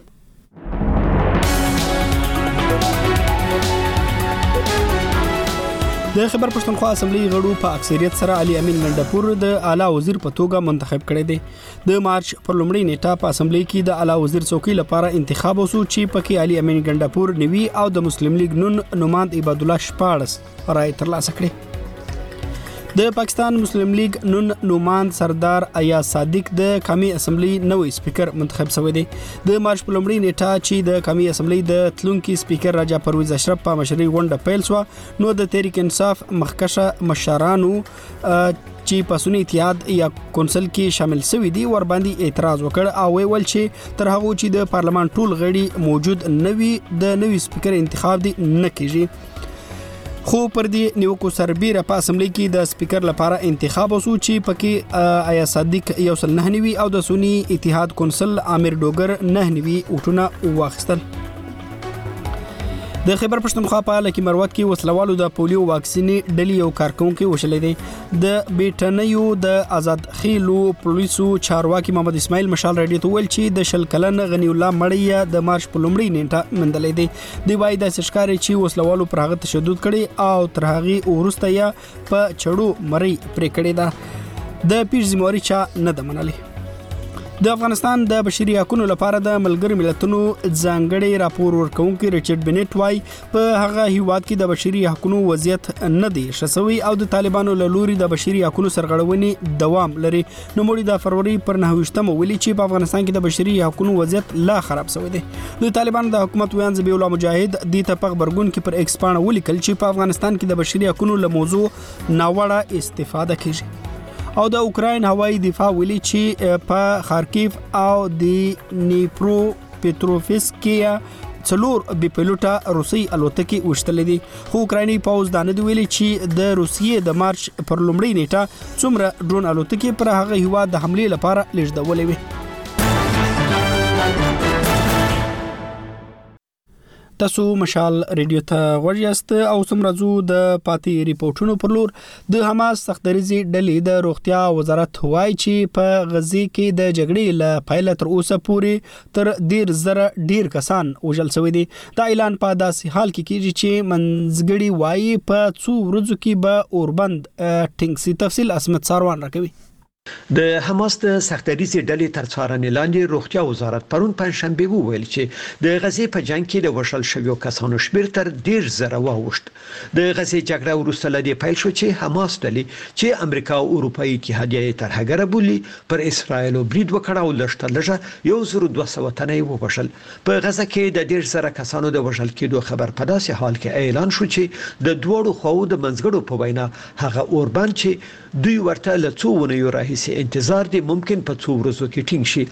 د خبر پښتونخوا اسمبلی غړو په اکثریت سره علي امین منډپور د اعلی وزیر په توګه منتخب کړی دی د مارچ پر لومړۍ نیټه په اسمبلی کې د اعلی وزیر څوکۍ لپاره انتخاب وسو چې پکې علي امین ګنډپور نیوي او د مسلم لیگ نون نوماند عبد الله شپارس رائے ترلاسه کړي د پاکستان مسلم لیگ نون نوماند سردار ایا صادق د قومي اسمبلی نوې سپیکر منتخب شوی دی د مارچ په لومړۍ نیټه چې د قومي اسمبلی د تلونکي سپیکر راجا پرویز اشرف په مشرۍ غونډه پیل شو نو د تحریک انصاف مخکشه مشرانو چې په سنی اتحاد یا کونسل کې شامل شوی دی ور باندې اعتراض وکړ او ویل چې تر هغه چې د پارلمان ټول غړي موجود نوي د نوي سپیکر انتخاب دی نه کیږي خو پر دې نیوکو سربیره په اسمبلی کې د سپیکر لپاره انتخاب وسو چې پکې آیا صادق یو سل نه نیوي او د سونی اتحاد کونسل عامر ډوګر نه نیوي اوټونه واخستل د خبر پښتونخوا په لکی مروت کې وسلوالو د پولیو واکسینې ډلې یو کارکونکو وشلې دي د بیټنیو د آزاد خېلو پولیسو چارواکي محمد اسماعیل مشال رډي ته ویل چې د شل کلن غنی الله مړی د مارچ په لومړۍ نیټه مندلې دي دی وایي داسې ښکاري چې وسله والو پر هغه تشدد کړي او تر هغه وروسته یې په چړو مری پرې کړې ده د پیښ ذمہواري چا نه ده منلې د افغانستان د بشري حقوقو لپاره د ملګرو ملتونو ځانګړي راپور ورکونکي ریچارډ بنټ وای په هغه هیواد کې د بشري حقوقو وضعیت نه دی شسوي او د طالبانو له لوري د بشري حقوقو سرغړونې دوام لري نوموړي د فروری پر نهه ویشتمه ویلي چې په افغانستان کې د بشري حقوقو وضعیت لا خراب شوی دی د طالبانو د حکومت ویاند ذبیح الله مجاهد د ته په خبرګون کې پر ایکس پاڼه ولیکل چې په افغانستان کې د بشري حقوقو له موضوع ناوړه استفاده کیږي او د اوکراین هوایي دفاع ویلي چې په خارکیف او د نیپرو پتروفسکیا څلور بي پيلوټه روسي الوتکې وشتلې دي خو اوکرایني پوز دا نه دی ویلي چې د روسیې د مارچ پر لومړۍ نیټه څومره ډرون الوتکې پر هغه هیواد د حمله لپاره لیږدولې وي تاسو مشال ریډیو ته غوړ یاست او سم راځو د پاتې ریپورتونو پر لور د حماس سختدریزي ډلې د روغتیا وزارت وایي چې په غزي کې د جګړې له پیل تر اوسه پورې تر ډیر زره ډیر کسان وژل شوی دي دا اعلان په داسې حال کې کیږي چې منځګړي وایي په څو ورځو کې به اوربند ټینګ سي تفصیل اسمت ساروان راکوي د حماس د سخت دریځې ډلې تر څارنې لاندې روغتیا وزارت پرون پنجشنبه وویل چې د غزې په جنګ کې د وژل شویو کسانو شمېر تر دېرش زره واوښت. د غزې جګړه وروسته له دې پیل شوه چې حماس ډلې چې امریکا او اروپايي اتحادیه یې ترهګره بولي، پر اسراییلو برید وکړ او لږ تر لږه یو زرو دوه سوه تنه یې ووژل. په غزه کې د دېرش زره کسانو د وژل کېدو خبر په داسې حال کې اعلان شو چې د دواړو خواوو د منځګړو په وینا هغه اوربند چې دوی ورته له څو اونیو راهیسې انتظار دي، ممکن په څو ورځو کې ټینګ شي.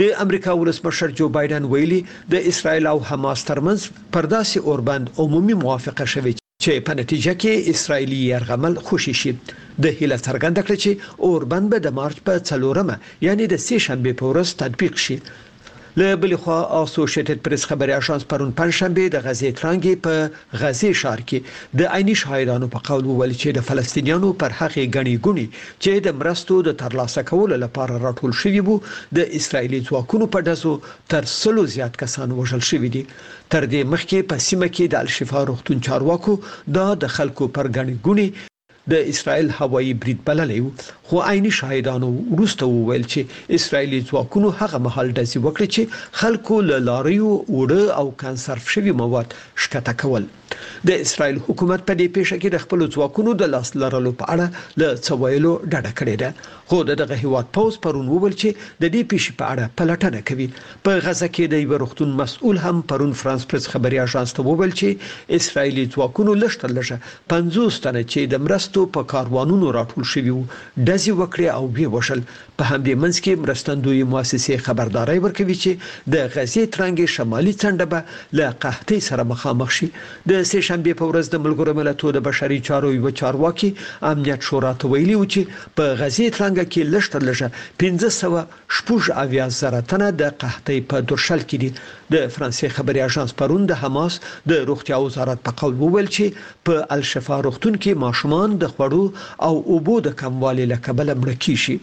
د امریکا ولسمشر جو بایډن ویلي، د اسراییل او حماس ترمنځ پر داسې اوربند عمومي موافقه شوې چې په نتیجه کې اسراییلي یرغمل خوشې شي. ده هیله څرګنده کړه چې اوربند به د مارچ په څلورمه یعنې د سې شنبې په ورځ تطبیق شي. له بلې خوا اسوشیټډ پریس خبري اژانس پرون پنجشنبه د غزې ترانګې په غزې ښار کې د عیني شاهدانو په قول وویل چې د فلسطینیانو پر هغې ګڼې ګوڼې چې د مرستو د ترلاسه کولو لپاره راټول شوي وو د اسرایلي ځواکونو په ډزو تر سلو زیات کسان وژل شوي دي تر دې مخکې په سیمه کې د الشفا روغتون چارواکو دا د خلکو پر ګڼې ګوڼې د اسرایل هوایي برید بللی و، خو عیني شاهدانو وروسته وویل چې اسرایلي ځواکونو هغه مهال ډزې وکړې چې خلکو له لاریو اوړه او کنسرف شوي مواد ښکته کول. د اسرایل حکومت په دې پېښه کې د خپلو ځواکونو د لاس لرلو په اړه له څه ویلو ډډه کړې ده، خو د دغه هېواد پوځ پرون وویل چې د دې پېښې په اړه پلټنه کوي. په غزه کې د یوه روغتون مسؤل هم پرون فرانس پرس خبري اژانس ته وویل چې اسرایلي ځواکونو لږ تر لږه پنځوس تنه چې د مرستو په کاروانونو راټول شوي وو، ډزې وکړې او ویې وژل. په همدې منځ کې مرستندویې موسسې خبرداری ورکوي چې د غزې ترنګې شمالي څنډه به له قحطۍ سره مخامخ شي. د سې شنبې په ورځ د ملګرو ملتو د بشري چارو یوه چارواکي امنیت شورا ته ویلي وو چې په غزې ترنګه کې لږ تر لږه پنځه سوه شپږ اویا زره تنه د قحطۍ په درشل کې دي. د فرانسې خبري اژانس پرون د حماس د روغتیا وزارت په قول وویل چې په الشفا روغتون کې ماشومان د خوړو او اوبو د کموالي له کبله مړه کیږي.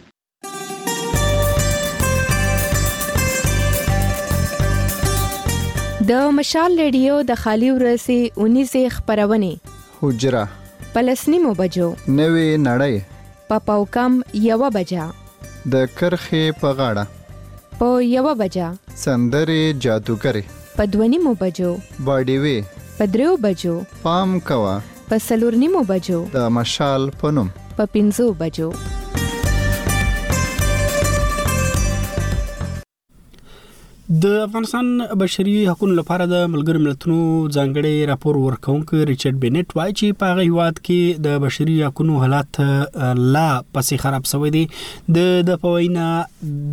د مشال رېډیو د خالي ورځې اونیزې خپرونې، حجره، په لس نیمو بجو، نوې نړۍ، په پاوکم یوه بجه، د کرښې په غاړه. په یوه بجه. سندرې جادوګرې. په دوه نیمو بجو. باډیوې. په دریو بجو. پام کوه. په څلور نیمو بجو. د مشال په نوم. په پنځو بجو. د افغانستان بشري حقوقو لپاره د ملګرو ملتونو ځانګړي راپور ورکونکو ریچارډ بنټ وایي چې په هغه هیواد کې د بشري حقوقو حالات لا پسې خراب شوی دی د د پوینا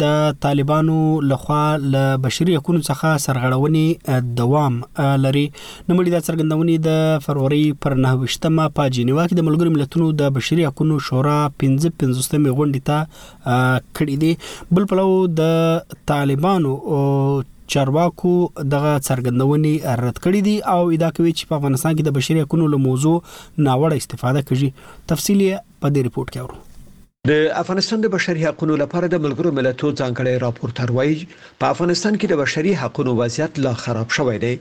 د طالبانو لخوا له بشري حقوقو څخه سرغړونې دوام لري نو ملي د څرګندونې د فروری پر 9مه په جنیوا کې د ملګرو ملتونو د بشري حقوقو شورا 15 15مې غونډه ته کړي دي بل پلو د طالبانو او چارواکو دغه څرګندونې رد کړې دي او ادعا کوي چې په افغانستان کې د بشري حقوقو له موضوع ناوړه استفاده کوي تفصیل یې په دې رپورت کې اورو د افغانستان د بشري حقوقو لپاره د ملګرو ملتو ځانګړی راپورټر وایي په افغانستان کې د بشري حقوقو وضعیت لا خراب شوی دی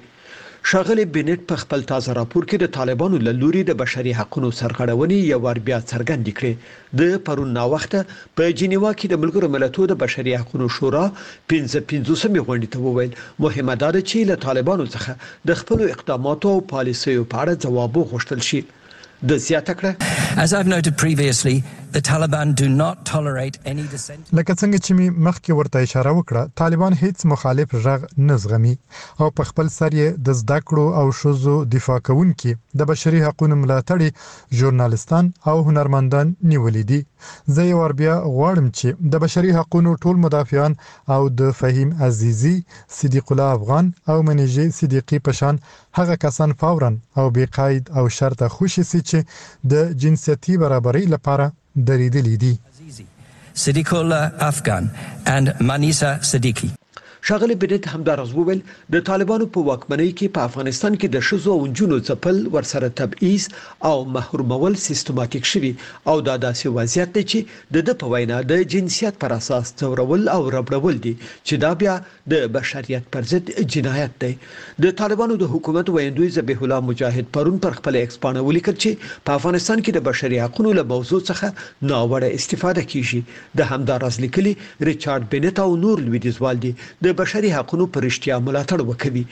ښاغلي بنیټ په خپل تازه راپور کې د طالبانو له لوري د بشري حقونو سرغړونې یو وار بیا څرګندې کړې. ده پرون ناوخته په جینیوا کې د ملګرو ملتو د بشري حقونو شورا پنځه پنځوسمې غونډې ته وویل، مهمه دا ده چې له طالبانو څخه د خپلو اقداماتو او پالیسیو په اړه ځواب وغوښتل شي. ده زیاته کړه. لکه څنګه چې مې مخکې ورته اشاره وکړه، طالبان هېڅ مخالف ږغ نه زغمي او په خپل سر یې د زده کړو او ښځو دفاع کوونکي، د بشري حقونو ملاتړي، ژورنالستان او هنرمندان نیولي دي. زه یو وار بیا غواړم چې د بشري حقونو ټول مدافعان او د فهیم عزیزي، صدیق الله افغان او منیژې صدیقي په شان هغه کسان فوراً او بې قید او شرطه خوشې شي چې د جنسیتي برابرۍ لپاره درېدلي دي. عزیزي، صدیق الله افغان and منیسه صدیقي. ښاغلي بنت همداراز وویل، د طالبانو په واکمنۍ کې په افغانستان کې د ښځو او نجونو ځپل، ورسره تبعیض او محرومول سیستماتیک شوي او دا داسې وضعیت دی چې د ده په وینا د جنسیت پر اساس ځورول او ربړول دي چې دا بیا د بشریت پر ضد جنایت دی. د طالبانو د حکومت ویندوی ذبیح الله مجاهد پرون پر خپله ایکس پاڼه ولیکل چې په افغانستان کې د بشري حقونو له موضوع څخه ناوړه استفاده کیږي. ده همدا راز لیکلي، ریچارد بینت او نور لویدیځوال دې د بشري حقونو په رښتیا ملاتړ وکوي.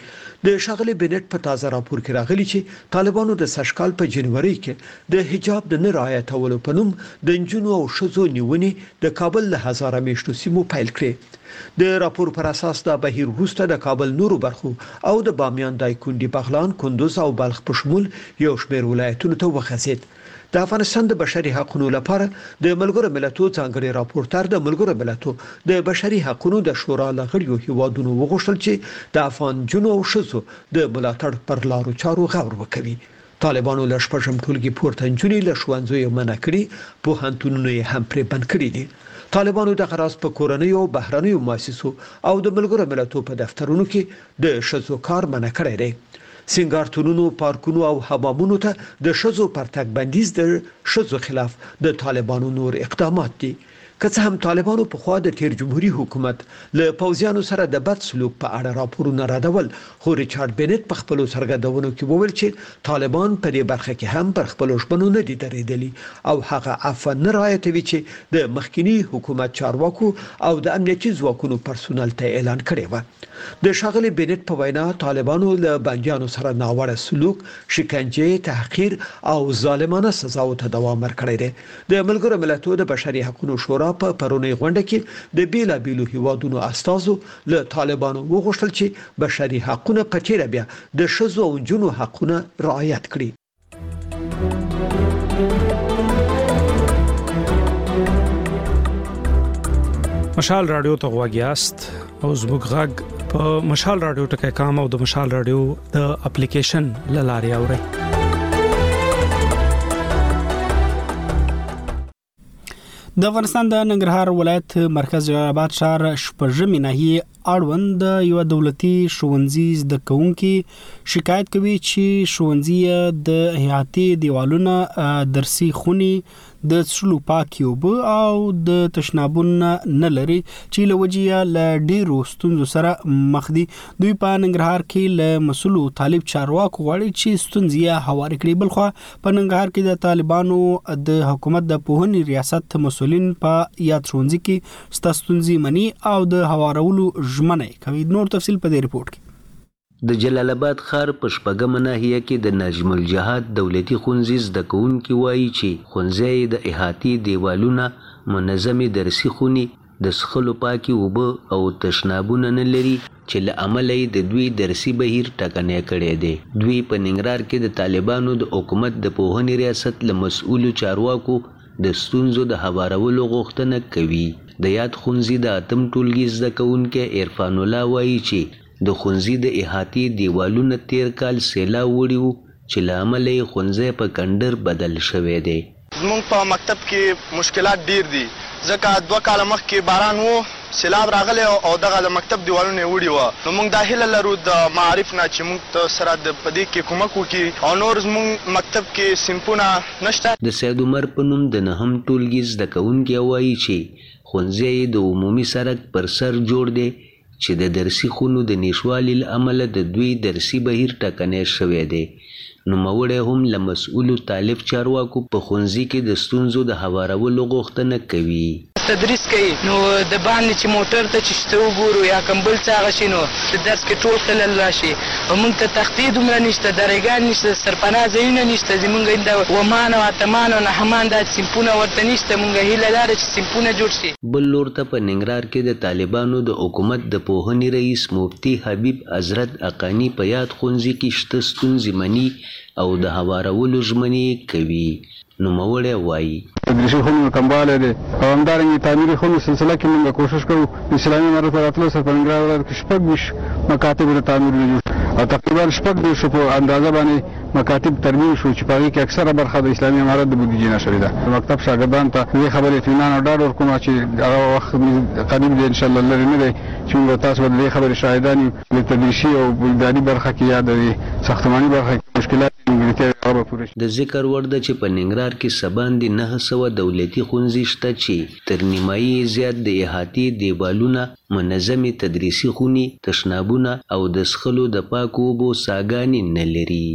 د ښاغلي بینت په تازه راپور کې راغلي چې طالبانو د سږکال په جنورۍ کې د حجاب د نه رعایتولو په نوم د نجونو او ښځو نیونې د کابل له هزاره میشتو سیمو پیل کړې. د راپور پر اساس دا بهیر وروسته د کابل نورو برخو او د بامیان، دایکندي، بغلان، کندز او بلخ په شمول یو شمېر ولایتونو ته وغځېد. د افغانستان د بشري حقونو لپاره د ملګرو ملتو ځانګړي راپورتر د ملګرو ملتو د بشري حقونو د شورا له غړیو هېوادونو وغوښتل چې د افغان نجونو او ښځو د ملاتړ پر لارو چارو غور وکوي طالبانو له شپږم ټولګي پورته نجونې له ښوونځیو منع کړي، پوهنتونونه یې هم پرې بند کړي دي. طالبانو دغه راز په کورنیو او بهرنیو موسسو او د ملګرو ملتو په دفترونو کې د ښځو کار منع کړی دی. سینګارتونونو، پارکونو او حمامونو ته د ښځو پر تګ بندیز د ښځو خلاف د طالبانو نور اقدامات دي. که څه هم طالبانو پخوا د تېر جمهوري حکومت له پوځیانو سره د بد سلوک په اړه راپورونه ردول، خو ریچارډ بنیټ په خپلو څرګندونو کې وویل چې طالبان په دې برخه کې هم پر خپلو ژمنو نه دي درېدلي او هغه عفوه نه رعایتوي چې د مخکیني حکومت چارواکو او د امنیتي ځواکونو پرسونل ته یې اعلان کړې وه. د ښاغلي بنیټ په وینا، طالبانو له بندیانو سره ناوړه سلوک، شکنجې، تحقیر او ظالمانه سزاوو ته دوام ورکړی دی. د ملګرو ملتو د بشري حقونو شورا په پرونۍ غونډه کې د بیلا بیلو هیوادونو استازو له طالبانو وغوښتل چې بشري حقونه په تیره بیا د ښځو او نجونو حقونه رعایت کړي. مشال رادیو ته غوږ یاست. او زموږ غږ په مشال رادیو ټکی کام او د مشال رادیو د اپلیکیشن لاري اوري د افغانستان د ننګرهار ولایت مرکز جلال آباد شهر شپږمې ناحیه اړوند یو دولتي شونځي د کوونکي شکایت کوي چې شونځي د هیاتي دیوالونه درسي خوني د څښلو پاکې اوبه او د تشنابون نه نه لري چې له وجې یې له ډېرو ستونزو سره مخ دي دوی په ننګرهار کې له مسولو طالب چارواکو غواړي چې ستونزې یې هوارې کړي بلخوا په ننګرهار کې د طالبانو د حکومت د پوهنې ریاست مسولین په یاد ښوونځي کې ستا ستونزې مني او د هوارولو ژمنه کوي نور تفصیل په دې رپورټ کې د جلال اباد ښار په شپږمه ناحیه کې د نجم الجهاد دولتي ښونځي زده کوونکي وايي چې ښونځی یې د احاطې دېوالونه، منظمې درسي خونې، د څښلو پاکې اوبه او تشنابونه نه لري، چې له امله یې د دوی درسي بهیر ټکنی کړی دی. دوی په ننګرهار کې د طالبانو د حکومت د پوهنې ریاست له مسؤلو چارواکو د ستونزو د هوارولو غوښتنه کوي. د یاد ښونځي د اتم ټولګي زده کوونکی عرفان الله وايي چې د ښونځي د احاطې دېوالونه تېر کال سېلاو وړي وو چې له امله یې ښونځی په کنډر بدل شوی دی. زموږ په مکتب کې مشکلات ډېر دي ځکه دوه کاله مخکې باران وو، سېلاب راغلی او دغه د مکتب دېوالونه یې وړي وه نو موږ دا هیله لرو د معارف نه چې موږ ته سره د په دې کې کومک وکړي او نور زموږ مکتب کې صنفونه نشته. د سید عمر په نوم د نهم ټولګي زده کوونکی وایي چې ښونځی یې د عمومي سرک پر سر جوړ دی چې د درسي خونو د نشوالي له امله د دوی درسي بهیر ټکنی شوی دی. نوموړی هم له مسؤلو طالب چارواکو په ښونځي کې د ستونزو د هوارولو غوښتنه کوي. تدریس کوي نو د باندې چې موټر ته چې شته وګورو یا کوم بل څه هغه شي نو د درس کې ټول خلل راشي او موږ ته تختې دومره نشته، دری ګانې نشته، د سرپناه ځایونه نشته، زموږ اند ومان او اتمان او نهمان دا سیمپونه ورته نشته، موږ هیله داده چې سیمپونه جوړ شي. بل لور ته په ننګرهار کې د طالبانو د حکومت د پوهنې رئیس مفتي حبیب حضرت حقاني په یاد ښونځي کې شته ستونزې مني او د هوارولو ژمنې یې کوي. نوموړی وايي. تدریسي خونو کموالی دی او همدارنګه د تعمیري خونو سلسله کې مونږ کوشش کوو. د اسلامي امارت په راتلو سره په ننګرهار ولایت کې شپږ ویشت مکاتبو ته تعمیرونه جوړ شوي او تقریباً شپږ دېرشو په اندازه باندې مکاتب ترمیم شو چې په هغې کې اکثره برخه د اسلامي امارت د بودیجې نه شوې ده. د مکتب شاګردانو ته د دې خبرې اطمینان او ډاډ ورکوم چې هغه وخت قریب دی، انشاءالله لرې نه دی، چې موږ او تاسو به د دې خبرې شاهدان یو چې د تدریسي او اداري برخه کې یا د دې ساختماني برخه کې کوم مشکلات دي، نیمګړتیاوې دي، هغه به پوره شي. د ذکر وړ ده چې په ننګرهار کې څه باندې نهه سوه دولتي ښونځي شته چې تر نیمايي یې زیات د احاطې دیوالونه، منظمې تدریسي خونې، تشنابونه او د څښلو د پاکو اوبو څاګانې نه لري.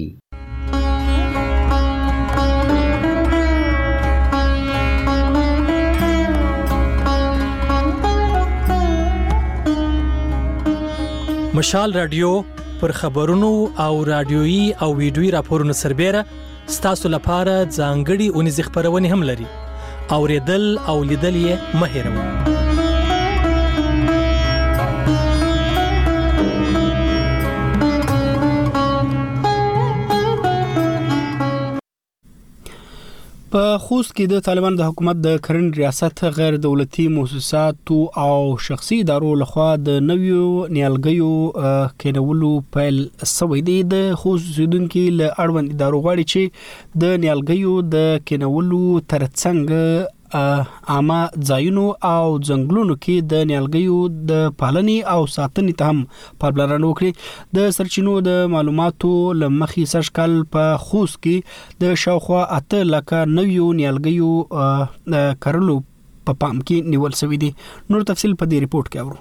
مشال راډیو، پر خبرونو او راډیويي او ویډیويي راپورونو سربېره، ستاسو لپاره ځانګړي اونیزې خبرونه هم لري او ریدل او لیدل یې مه هیروئ په خوست کې د طالبان د حکومت د کرن ریاست غیر دولتي موسساتو او شخصي ادارو لخوا د نویو نیالګیو کېنولو پیل سوی دی، د خوست اوسېدونکي له اړوند ادارو غواړي چې د نیالګیو د کېنولو ترڅنګ عامه ځایونو او ځنګلونو کې د نیالګیو د پالنې او ساتنې ته هم پاملرنه وکړي. د سرچینو د معلوماتو له مخې سږکال په خوست کې د شاوخوا اته لکه نویو نیالګیو کرلو په پام کې نیول سوي دي. نور تفصیل په دې رپورټ کې اورو.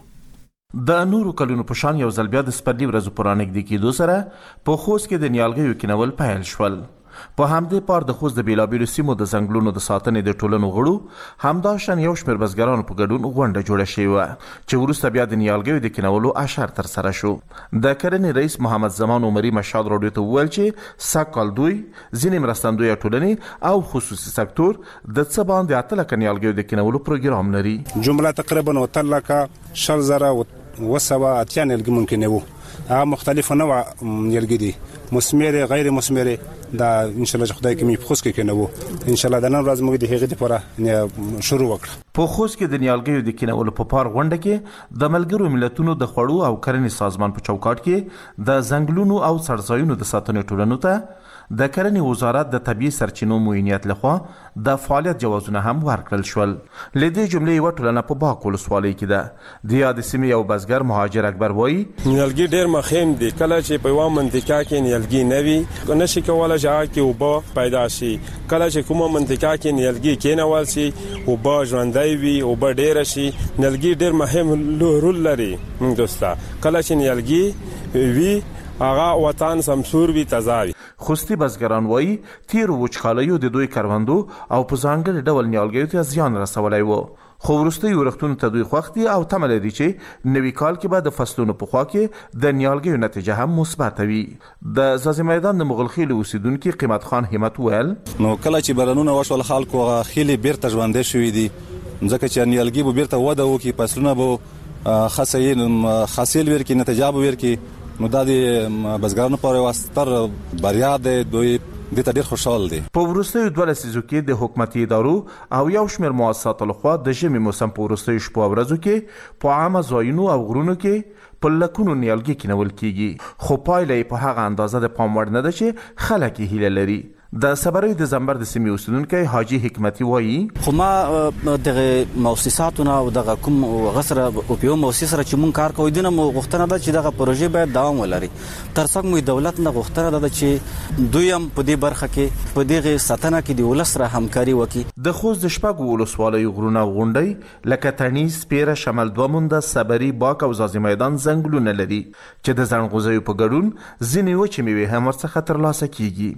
د نورو کلونو په شان یو ځل بیا د سپرلي ورځو په رانږدې کېدو سره په خوست کې د نیالګیو کینول پیل شول. په همدې پار د خوست د بېلابېلو سیمو د ځنګلونو د ساتنې د ټولنو غړو همداشان یو شمېر بزګرانو په ګډون غونډه جوړه شوې وه چې وروسته بیا د نیالګیو د کینولو اشر ترسره شو. د کرنې رئیس محمد زمان عمري مشال راډیو ته وویل چې سږ کال دوی، ځینې مرستندویه ټولنې او خصوصي سکتور د څه باندې اته لکه نیالګیو د کینولو پروګرام لري. جمله تقریبا اته لکه شل زره او اووه سوه اتیا نیلګي ممکنه وو هغه مختلف نوع نیلګي دي مسمر غیر مسمر دا ان شاء الله خدای کې می خوښ کې کنه وو ان شاء الله د نن ورځ موږ د هغې لپاره شروع وکړه په خوست کې د نیالګیو د کینولو په پار غونډه کې د ملګرو ملتونو د خوړو او کرنې سازمان په چوکاټ کې د ځنګلونو او څړځایونو د ساتنې ټولنو ته د کرنې وزارت د طبیعي سرچینو معینیت له خوا د فعالیت جوازونه هم ورکړل شول. له دې جملې یوه ټولنه په باک ولسوالۍ کې ده. د یادې سیمې یو بزګر مهاجر اکبر وايي، نیالګي ډېر مخیم دي، کله چې په یوه منطقه کې نیالګي نه وي، نه شي کولای چې هغه کې اوبه پیدا شي، کله چې کومه منطقه کې نیالګي کېنول شي، اوبه ژوندۍ وي، اوبه ډېره شي، نیالګي ډېر مهم رول لري موږ ته، کله چې نیالګي وي. هغه وطن سمسور وي تزا وي. خوستي بزګران وايي، تېرو وچکالیو د دوی کروندو او په ځانګړې ډول نیالګیو ته زیان رسولی و، خو وروستیو ورښتونو ته دوی خوښ دي او تمه لري چې نوي کال کې به د فصلونو په خوا کې د نیالګیو نتیجه هم مثبته وي. د ځاځي میدان د مغولخېلو اوسېدونکي قیمت خان همت وویل. نو کله چې بارانونه وشول خلکو هغه خېلې بېرته ژوندۍ شوې دي، ځکه چې نیالګي به بېرته وده وکړي، فصلونه به خاصیل خاصیل ویر کې نتجاب ویر کې نو دا د بزګرانو پر یو ستر بریا دی دوی د ته ډیر خوشحال دي په وروستیو دوه لسیزو کې د حکومتي ادارو او یو شمېر مؤسساتو لخوا د ژمي موسم په وروستیو شپو ورځو کې په عامه ځایونو او غرونو کې په لکونو نیالګي کینول کیږي خو پایله یې په هغه اندازه د پام وړ نه ده چې خلک یې هیله لري د صبرۍ د زمبر د سیمې اوسیدونکی حاجي حکمتي وایي، خو ما دغه موسساتو نه او دغه کوم غسر او په یو موسسه سره چې مونږ کار کوو دینه مو غوښتنه ده چې دغه پروژې باید دوام ولري ترڅنګ مو دولت نه غوښتنه ده چې دوی هم په دې برخه کې په دغه ساتنه کې د ولس سره همکاري وکړي. د خوست د شپږو ولسوالیو غرونه او غونډۍ لکه تڼي، سپېره، شمل دوه مونده، صبري، باک او ځاځي میدان ځنګلونه لري. چې د ځڼغوزیو په ګډون ځینې وچې میوې هم ورڅخه ترلاسه کیږي.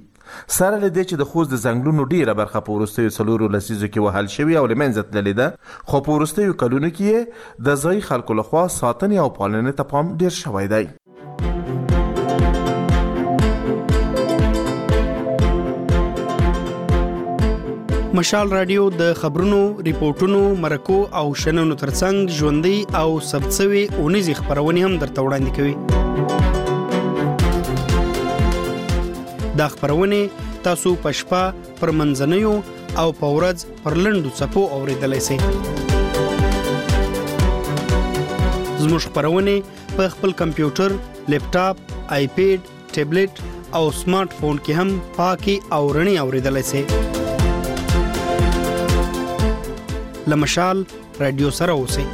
سره له دې چې د خوست د ځنګلونو ډیره برخه په وروستیو څلورو لسیزو کې وهل شوې او له منځه تللې ده، خو په وروستیو کلونو کې یې د ځايي خلکو له خوا ساتنې او پالنې ته پام ډیر شوی دی. مشال رادیو د خبرونو، ریپورتونو، مرکو او شننو ترڅنګ ژوندۍ او سبڅوي اونیزې خبرونه هم درته وړاندې کوي. دا خبرونه تاسو په شپه پر منځنوي او په ورځ پر لندو چپو اوریدلای شئ. زموږ خبرونه په خپل کمپیوټر، لپټاپ، آیپډ ټیبلیټ او سمارټ فون کې هم پاکي او رڼي اوریدلای سي لمشال رادیو سره اوسئ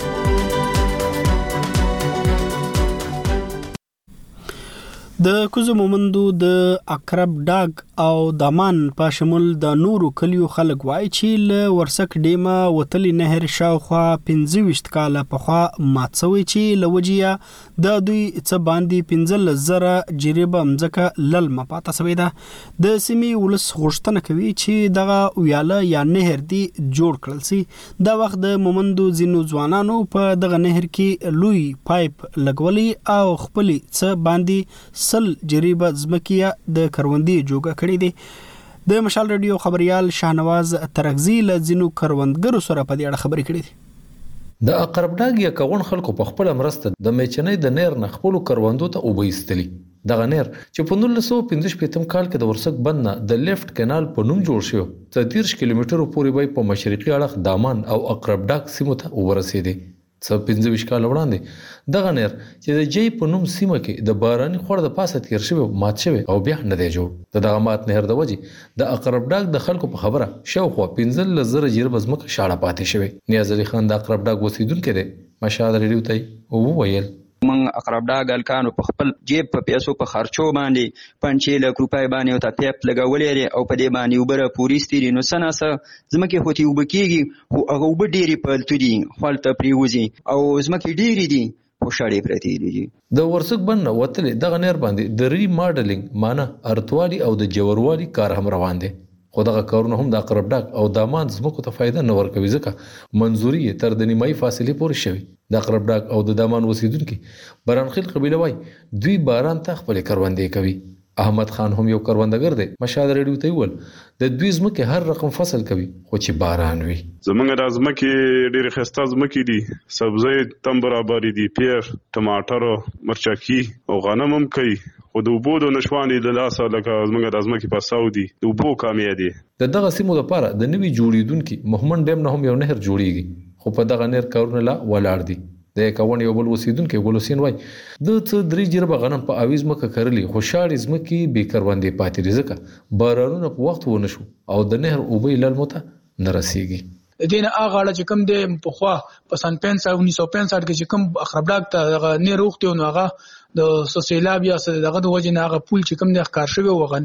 د کوزو مومندو د اقرب ډاګ او دامان په شمول د نورو کلیو خلک وایي چې له ورسک ډیمه وتلی نهر شاوخوا 25 کاله پخوا مات شوی چې لوجیا د دوی څه باندې پنځلس زره جریبه مځکه للمه پاته سوې ده. د سیمې ولس غوښتنه کوي چې دغه ویاله یا نهر دې جوړ کړل سي. دا وخت د مومندو ځینو ځوانانو په دغه نهر کې لوی پایپ لګولی او خپلې څه باندې سل جریبه ځمکې یې د کروندې جوګه کړې دي. د مشال راډیو خبریال شهنواز ترکزي له ځینو کروندګرو سره په دې اړه خبرې کړې دي. د عقربډاګ یا کغون خلکو په خپله مرسته د میچنۍ د نهر نه خپلو کروندو ته اوبه ایستلي. دغه نهر چې په نولس سوه پنځه شپېتم کال کې د ورسک بند نه د لیفټ کینال په نوم جوړ شو، تر دېرش کیلومترو پورې به یې په مشرقي اړخ دامان او عقربډاګ سیمو ته اوبه رسېدې. څه پنځه ویشت کاله وړاندې دغه نهر چې د جۍ په نوم سیمه کې د باراني خور د پاسه تېر شوی و، مات شوی او بیا نه دی جوړ. د دغه مات نهر د وجې د عقربډاګ د خلکو په خبره، شاوخوا پنځلس زره جریبه ځمکه شاړه پاتې شوې. نیازعلي خان د عقربډاګ اوسېدونکی دی، مشهاد رېډیو ته یې وویل. موږ عقربډاګ هلکانو په خپل جېب په پیسو په خرچو باندې پنچې لک روپۍ باندې او ته پیپ لګولی دی او په دې باندې اوبه راپوریستې دي، نو څه نا څه ځمکې خو ترې اوبه کېږي، خو هغه اوبه ډېرې په التو دي، خو هلته پرېوځي او ځمکې ډېرې دي. خو شړې پرتې دي جي. د ورسک بند نه وتلې دغه نهر باندې د ري ماډلنګ معنی ارتوالي او د جوروالي کار هم روان دی خو دغه کارونه هم د عقربډاک او دامان ځمکو ته فایده نه ورکوي ځکه منظوري یې تر د نیمایي فاصلې پورې شوې د عقربډاک او د دامان اوسیدونکي برانخیل قبیله وایي دوی باران ته خپلې کروندې کوي. احمد خان هم یو کروندګر دی، مشال رېډیو ته یې وویل، د دوی ځمکې هر رقم فصل کوي، خو چې باران وي. زمونږ دا ځمکې ډېرې ښایسته ځمکې دي، سبزۍ یې تم برابرې دي، پېر، ټماټر، مرچکي او غنم هم کوي، خو د اوبو د نشتوالي له لاسه لکه زمونږ دا ځمکې پستاو دي، د اوبو کمی دی. د دغه سیمو لپاره د نوي جوړېدونکي مهمند ډېم نه هم یو نهر جوړېږي، خو په دغه نهر کارونه لا ولاړ دي. د کونړ یو بل اوسېدونکی ګل حسین وايي، ده څه درې جربه غنم په اوي ځمکه کرلي، خو شاړې ځمکې بې کروندې پاتې دي، ځکه بارانونه په وخت ونه شو او د نهر اوبه یې للمو ته نه رسېږي. د دې نه اغاړه چې کوم دی، پخوا په سن پنځه سوه او اووه سوه او پنځه شپېته کې چې کوم اخربلاک ته دغه نهر اوښتی و، نو هغه د څه سېلاب یا څه دغه د وجې نه هغه پول چې کوم دی، ښکار شوی و، هغه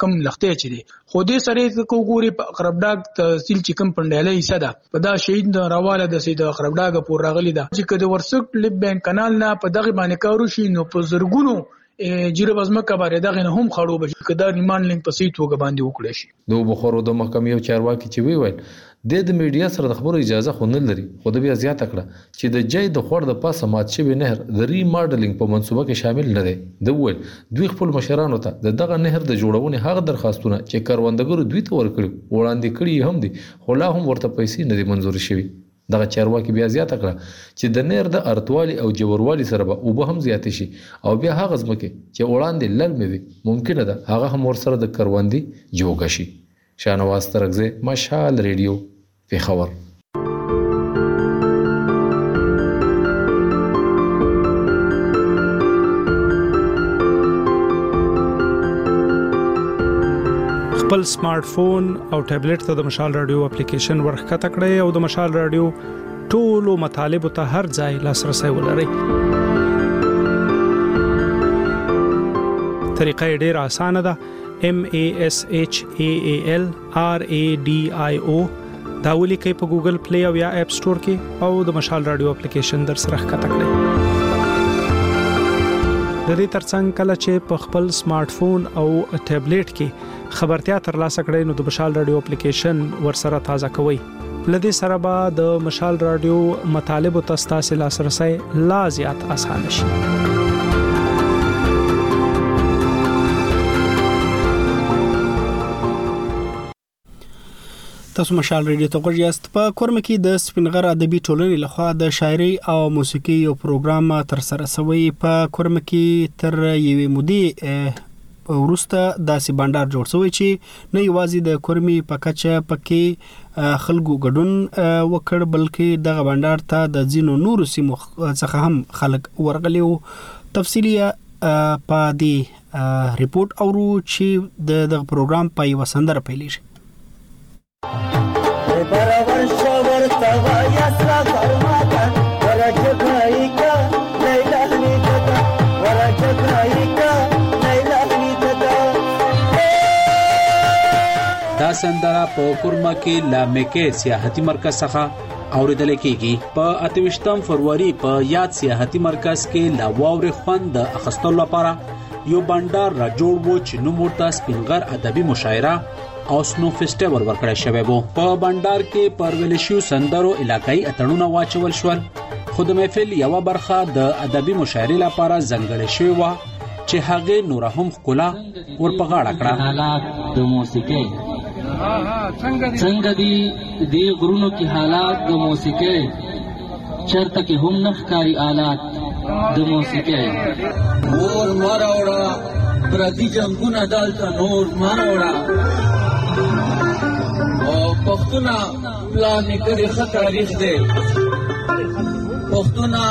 کوم لښتی چې دی، خو دې سره یې که وګورې، په اخربلاک تحصیل چې کوم پنډیاله حصه ده، په دا شهید د رواله د سید خربډاګه پور راغلی ده چې کده ورسک لب بانک کانال نه په دغه باندې کار وشي نو په زرګونو جیره بزمکه باندې دغه نه هم خړو بشي کدا ریمان لینک په سیټ وګ باندې وکړي شي نو بخورو د محکمې یو چارواکي چې وی ویل د د میډیا سره د خبرو اجازه خو نه لري خو د بیا زیاته کړه چې د جای د خور د پاسه مات شوی نهر د ری ماډلینګ په منصوبه کې شامل نه دی د ویل دوی خپل مشرانو ته د دغه نهر د جوړونې هغه درخواستونه چې کروندګرو دوی ته ورکړي وړاندې کړي هم دي خو لا هم ورته پیسې نه دي منظورې شوې. دغه چارواکي بیا زیاته کړه چې د نیر د ارتوالي او جوروالي سره به اوبه هم زیاتې شي او بیا هغه ځمکې چې وړاندې للمې وې ممکنه ده هغه هم ورسره د کروندې جوګه شي. شاهنواز ترکزی، مشال ریډیو، پېښور. خپل سمارټ فون او ټابلیټ ته د مشال رادیو اپلیکیشن ورخکته کړئ او د مشال رادیو ټولو مطالب ته هر ځای لاسرسي ولرئ طریقه ډیره اسانه ده M A S H A A L R A D I O دا ولیکئ په ګوګل پلی او یا اپ سٹور کې او د مشال رادیو اپلیکیشن در سره ښکته کړئ د دې ترڅنګ کله چې په خپل سمارټ فون او ټابلیټ کې خبرتیا ترلاسه کړئ نو د مشال رادیو اپلیکیشن ورسره تازه کوئ لدې سره به د مشال رادیو مطالب تاسو ته لاسرسي لا زیات اسانه شي تاسو مشال ریډیو ته غوږ یاست په کورم کې د سپینغر ادبي ټولنې لخوا د شاعري او موسیقي یو پروګرام تر سره شوی په کورم کې تر یوې مودې په وروسته داسې بانډار جوړ شوی چې نه یوازې د کورمې په کچه پکې خلکو ګډون وکړ بلکې دغه بانډار ته د ځینو نورو سیمو څخه هم خلک ورغلي وو تفصیلی په دې رپورت اورو چې د دغه پروګرام په یو سندره پیلېږي سندره په کورما کې لا میکې سیاحتي مرکز څخه اوریدل کیږي په 28 فروری په یاد سیاحتي مرکز کې لا واور خوند اخستلو لپاره یو بندر را جوړ وو چې نو مرتا سپینګر ادبي مشاعره او سنو فیسټیول ورکړی شوی وو په بندر کې پر ویل شو سندرو علاقائی اتړونه واچول شول خو د محفل یو برخه د ادبي مشاعرې لپاره ځنګړې شوې و چې هغه نور هم خلا ور په غاړه کړه حالات د موسیقۍ څنګه دي د غرونو کې حالات د موسیقۍ چرته کې هم نخکاری آلات د موسیقۍ نور مروړه پردي جنگونه دلته نور مروړه او پښتونه پلان کړي خه تاریخ دی پښتونه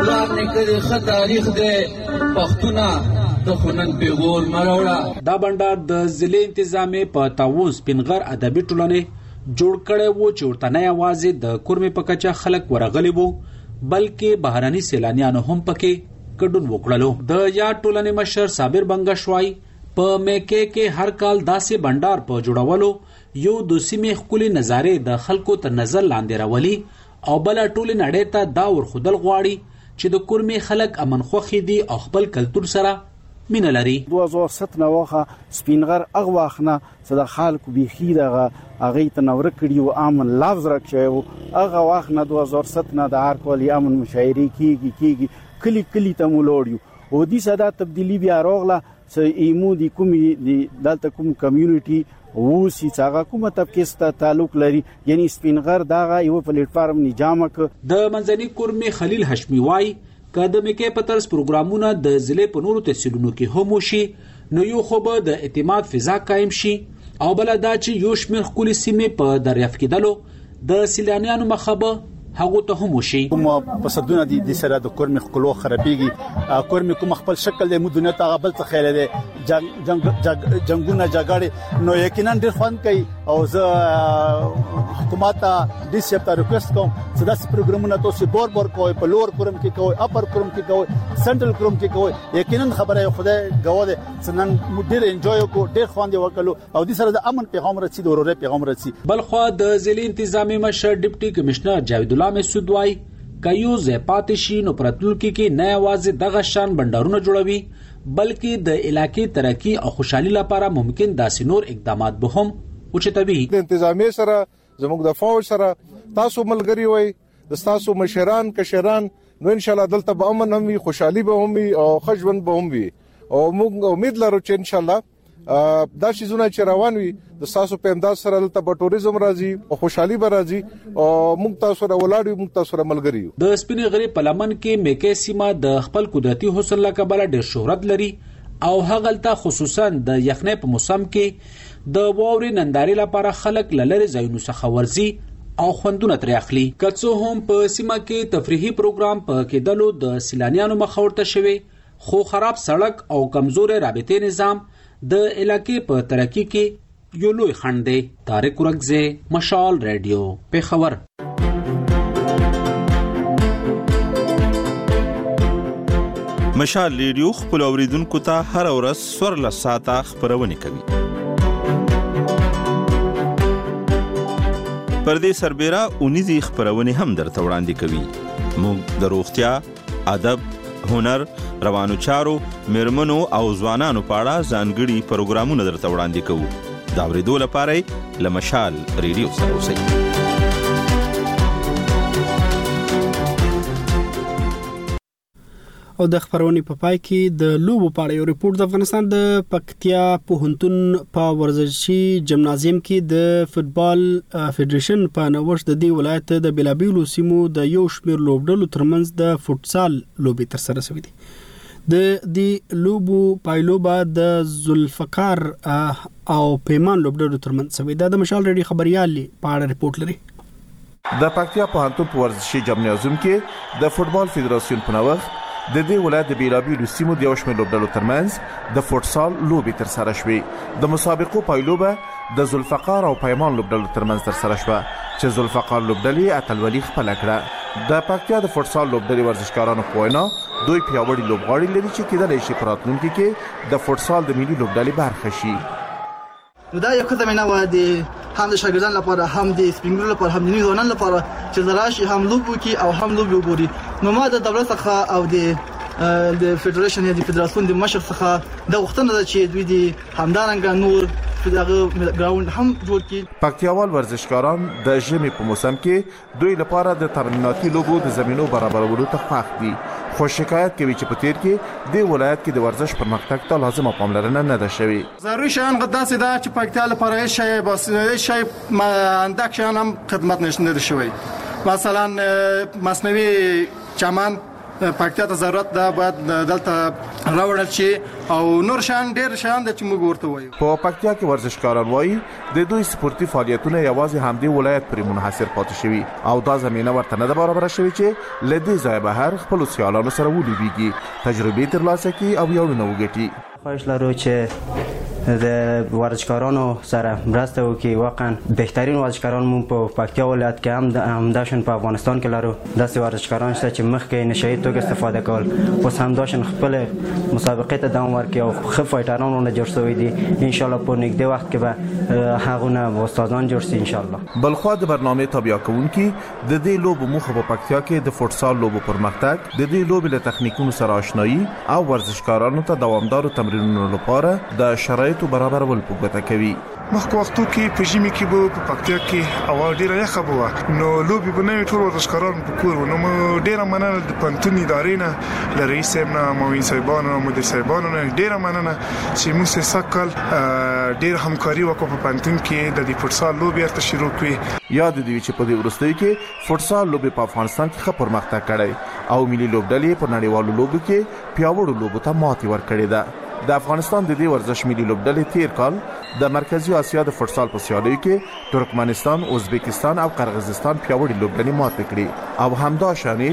پلان کړي خه تاریخ دی پښتونه د خنن پیغور مروړه دا بندر د ضلع انتظامی په تاووز پنغر ادبي ټولنې جوړ کړی و چې ورته نه یوازې د کورمې په کچه خلک ورغلي وو بلکې بهرني سیلانیانو هم پکې ګډون وکړلو د یاد ټولنې مشر صابر بنګش وایي په میکې کې هر کال داسې بنډار په جوړولو یو د سیمې ښکلې نظارې د خلکو تر نظر لاندې راولي او بل ټولې نړۍ ته دا ورخودل غواړي چې د کورمې خلک امن خوخي دي او خپل کلتور سره مینه لري 2007 نوخه سپینغر اغواخنه څه د خلکو بیخي دغه هغه ته نور کړی او امن لفظ راکښی او هغه وخت نه 2007 نه د هر کال امن مشاعره کیږي کیږي کلی کلی ته مولوړیو او دې صدا تبدیلی بیا راغله چې ایمو د کومې دلته کوم کمیونټي ووسی چې هغه کومه طبقه سره تعلق لري یعنی سپینغر دغه یو پلیټ فارم نه جامه ک د منځنی کورمه خلیل هشمی وای که د میکې په طرز پروګرامونه د ضلع په نورو تحصیلونو کې هم وشي نو یو خو به د اعتماد فضا قایم شي او بل دا چې یو شمېر ښکلې سیمې په دریافت کېدلو د سیلانیانو مخه به هغه ته هم وشي کوم فسادونه دي د سره د کورمې خلو خرابېږي کورمې کوم خپل شکل د مو دنیا ته غبل څه خیر دی جنگ جنگ جنگ جنگونه جګړې نو یقینا ډیر خوند کوي او زه حکومت ته د سیب ته ریکوست کوم چې دا پروګرامونه تاسو بور بور کوی په لور کورم کې کوی اپر کورم کې کوی سنټرل کورم کې کوی یقینا خبره خدای غوړ ده چې نن موږ ډیر انجوای کو ډیر خوند وکړو او د سره د امن پیغام رسید او ورور پیغام رسید بلخو د ضلع انتظامی مشر ډپټي کمشنر جاوید الله مسعود وای کيو زپاتشي نو پرتلونکو کې نه आवाज دغه شان بندرونه جوړوي بلکې د علاقې ترقي او خوشحالي لپاره ممکن داسې نور اقدامات به هم اوچتوي. د انتظامیې سره، زموږ د فوج سره، تاسو ملګري وئ، د ستاسو مشران، کشران، نو ان شاءالله دلته به امن هم وي، خوشحالي به هم وي او ښه ژوند به هم وي او موږ امید لرو چې ان شاءالله دا شیزونه چې روان وي د ساسو په امداد سره دلته په ټوریزم راځي او خوشحالي به راځي او موږ تاسو را ولاړ یو موږ تاسو را ملګری یو د سپینې غری په لمن کې میکه سیمه د خپل قدرتي حسن له کبله ډېر شهرت لري او هغلته خصوصا د یخنۍ په موسم کې د واورې نندارې لپاره خلک لری ځایونو څخه ورزي او خوندونه ترې اخلي که څه هم په سیمه کې تفریحي پروګرام په کېدلو د سیلانیانو مخ ورته شوی خو خراب سړک او کمزوری رابطې نظام د علاقې په ترقي کې یو لوی خنډ دی طارق ورکزی مشال ریډیو پېښور مشال ریډیو خپل اوریدونکو ته هر ورځ سور لساته خبرونه کوي پر دې سربېره اونیزي خبرونه هم درته وړاندې کوي موږ د روغتیا ادب هنر روانو چارو مرمنو او ځوانانو په اړه ځانګړي پروګرامونه درته وړاندې کوو دا ورېدو لپاره لمشال ریډیو سره اوسئ او د خبرونې په پای کې د لوبو په اړه یو رپورت د افغانستان د پک پکتیا پوهنتون په ورزشي جمنازیم کې د فوټبال فدریشن په نوښت د دې ولایت د بلابیلو سیمو د یو شمیر لوبډلو ترمنځ د فوټسال لوبې تر سره شوې دي د دې لوبو پایلوبه د ذوالفقار او پیمان لوبډلو ترمنځ شوې ده د مشال ریډي خبريال په اړه رپورت لري د پکتیا پوهنتون په ورزشي جمنازیوم کې د فوټبال فدراسیون په نوښت د دې ولایت د بیلابیلو سیمو د یو شمېر لوبډلو ترمنځ د فوټسال لوبې ترسره شوې د مسابقو پایلوبه د ذوالفقار او پیمان لوبډلو ترمنځ ترسره شوه چې ذوالفقار لوبډلې اتلولي خپله کړه د پکتیا د فوټسال لوبډلې ورزشکارانو په وینا دوی پیاوړي لوبغاړي لري چې کېدلی شي په راتلونکي کې د فوټسال د ملي لوبډلې برخه شي نو دا یو ښه زمینه وه د هم د شاګردانو لپاره هم د سپین ږیرو لپاره هم د نوي ځوانانو لپاره چې زه راشي هم لوبې وکړي او هم لوبې وګوري نو ما د دولت څخه او د د فدراسیون یا د فدراسیون د مشر څخه د غوښتنه ده چې دوی د همدارنګه نور دغه ګراوند هم جوړ کړي پکتیاوال ورزشکاران د ژمي په موسم کې دوی لپاره د ترمیناتي لوبو د زمینو برابرولو ته خوښ دي خو شکایت کوي چې په تیر کې د ولایت کې د ورزش پرمختګ ته لازمه پاملرنه نه ده شوې ضروري شیان داسې ده چې پکتیا لپاره هیڅ شی بس هیڅ شی اندک شیان هم خدمت نشته شوی مثلا مصنوعي چمن پکتیا ته ضرورت ده باید دلته راوړل شي او نور شان ډیر شان د چې موږ ورته وایو په پکتیا کې ورزشکاران وایي د دوی سپورتي فعالیتونه یوازې همدې ولایت پرې منحصر پاتې شوي او دا زمينه ورته نه برابر شوي چې لدې ځای بهر خپل سیالانو سره ولوبيږي تجربه ترلاسه کړي او یوړنه وګټي خواهش لرو چه د ورزشکارانو سره مرسته وکړي واقعا بهترین ورزشکاران مو په پکتیا ولایت کې هم همداشن په افغانستان کې لرو داسې ورزشکاران شته چې مخکې نشهیي توکو استفاده کول اوس همداشن خپل مسابقه ته دوام ورکړي او ښه فایټران ونه جوړ شوي دي ان شاء الله په نږدې وخت کې به هغونه استادان جوړ شي ان شاء الله بلخوا د برنامې تابیا کوونکي د دې لوبو موخه په پکتیا کې د فوټسال لوبو پرمختګ، د دې لوبې له تخنیکونو سره آشنايي او ورزشکارانو ته دوامدارو تمرینونو لپاره د شرایطو برابرول په ګوته کوي. مخکو وختو کې په ژمي کې به په پکتیا کې هوا ډېره یخه به وه نو لوبې به نه وې ټول ورزشکاران به په کور وو نو مو ډېره مننه د پوهنتون ادارې نه له رئیس صاحب نه معاون صاحبانو مدیر صاحبانو نه ډېره مننه چې موږ سره سږ کال ډېره همکاري وکړه په پوهنتون کې د دې فوټسال لوبې هلته شروع کړې. یاده دې وي چې په دې وروستیو کې فوټسال لوبې په افغانستان کې ښه پرمختګ کړی او ملي لوبډلې یې په نړیوالو لوبو کې پیاوړو لوبو ته ماتې ورکړې ده. د افغانستان د دې ورزش ملي لوبډلې تېر کال د مرکزي اسیا د فوټسال په سیالیو کې ترکمنستان، ازبیکستان او قرغیزستان پیاوړې لوبډلې ماتې کړې او همداشان یې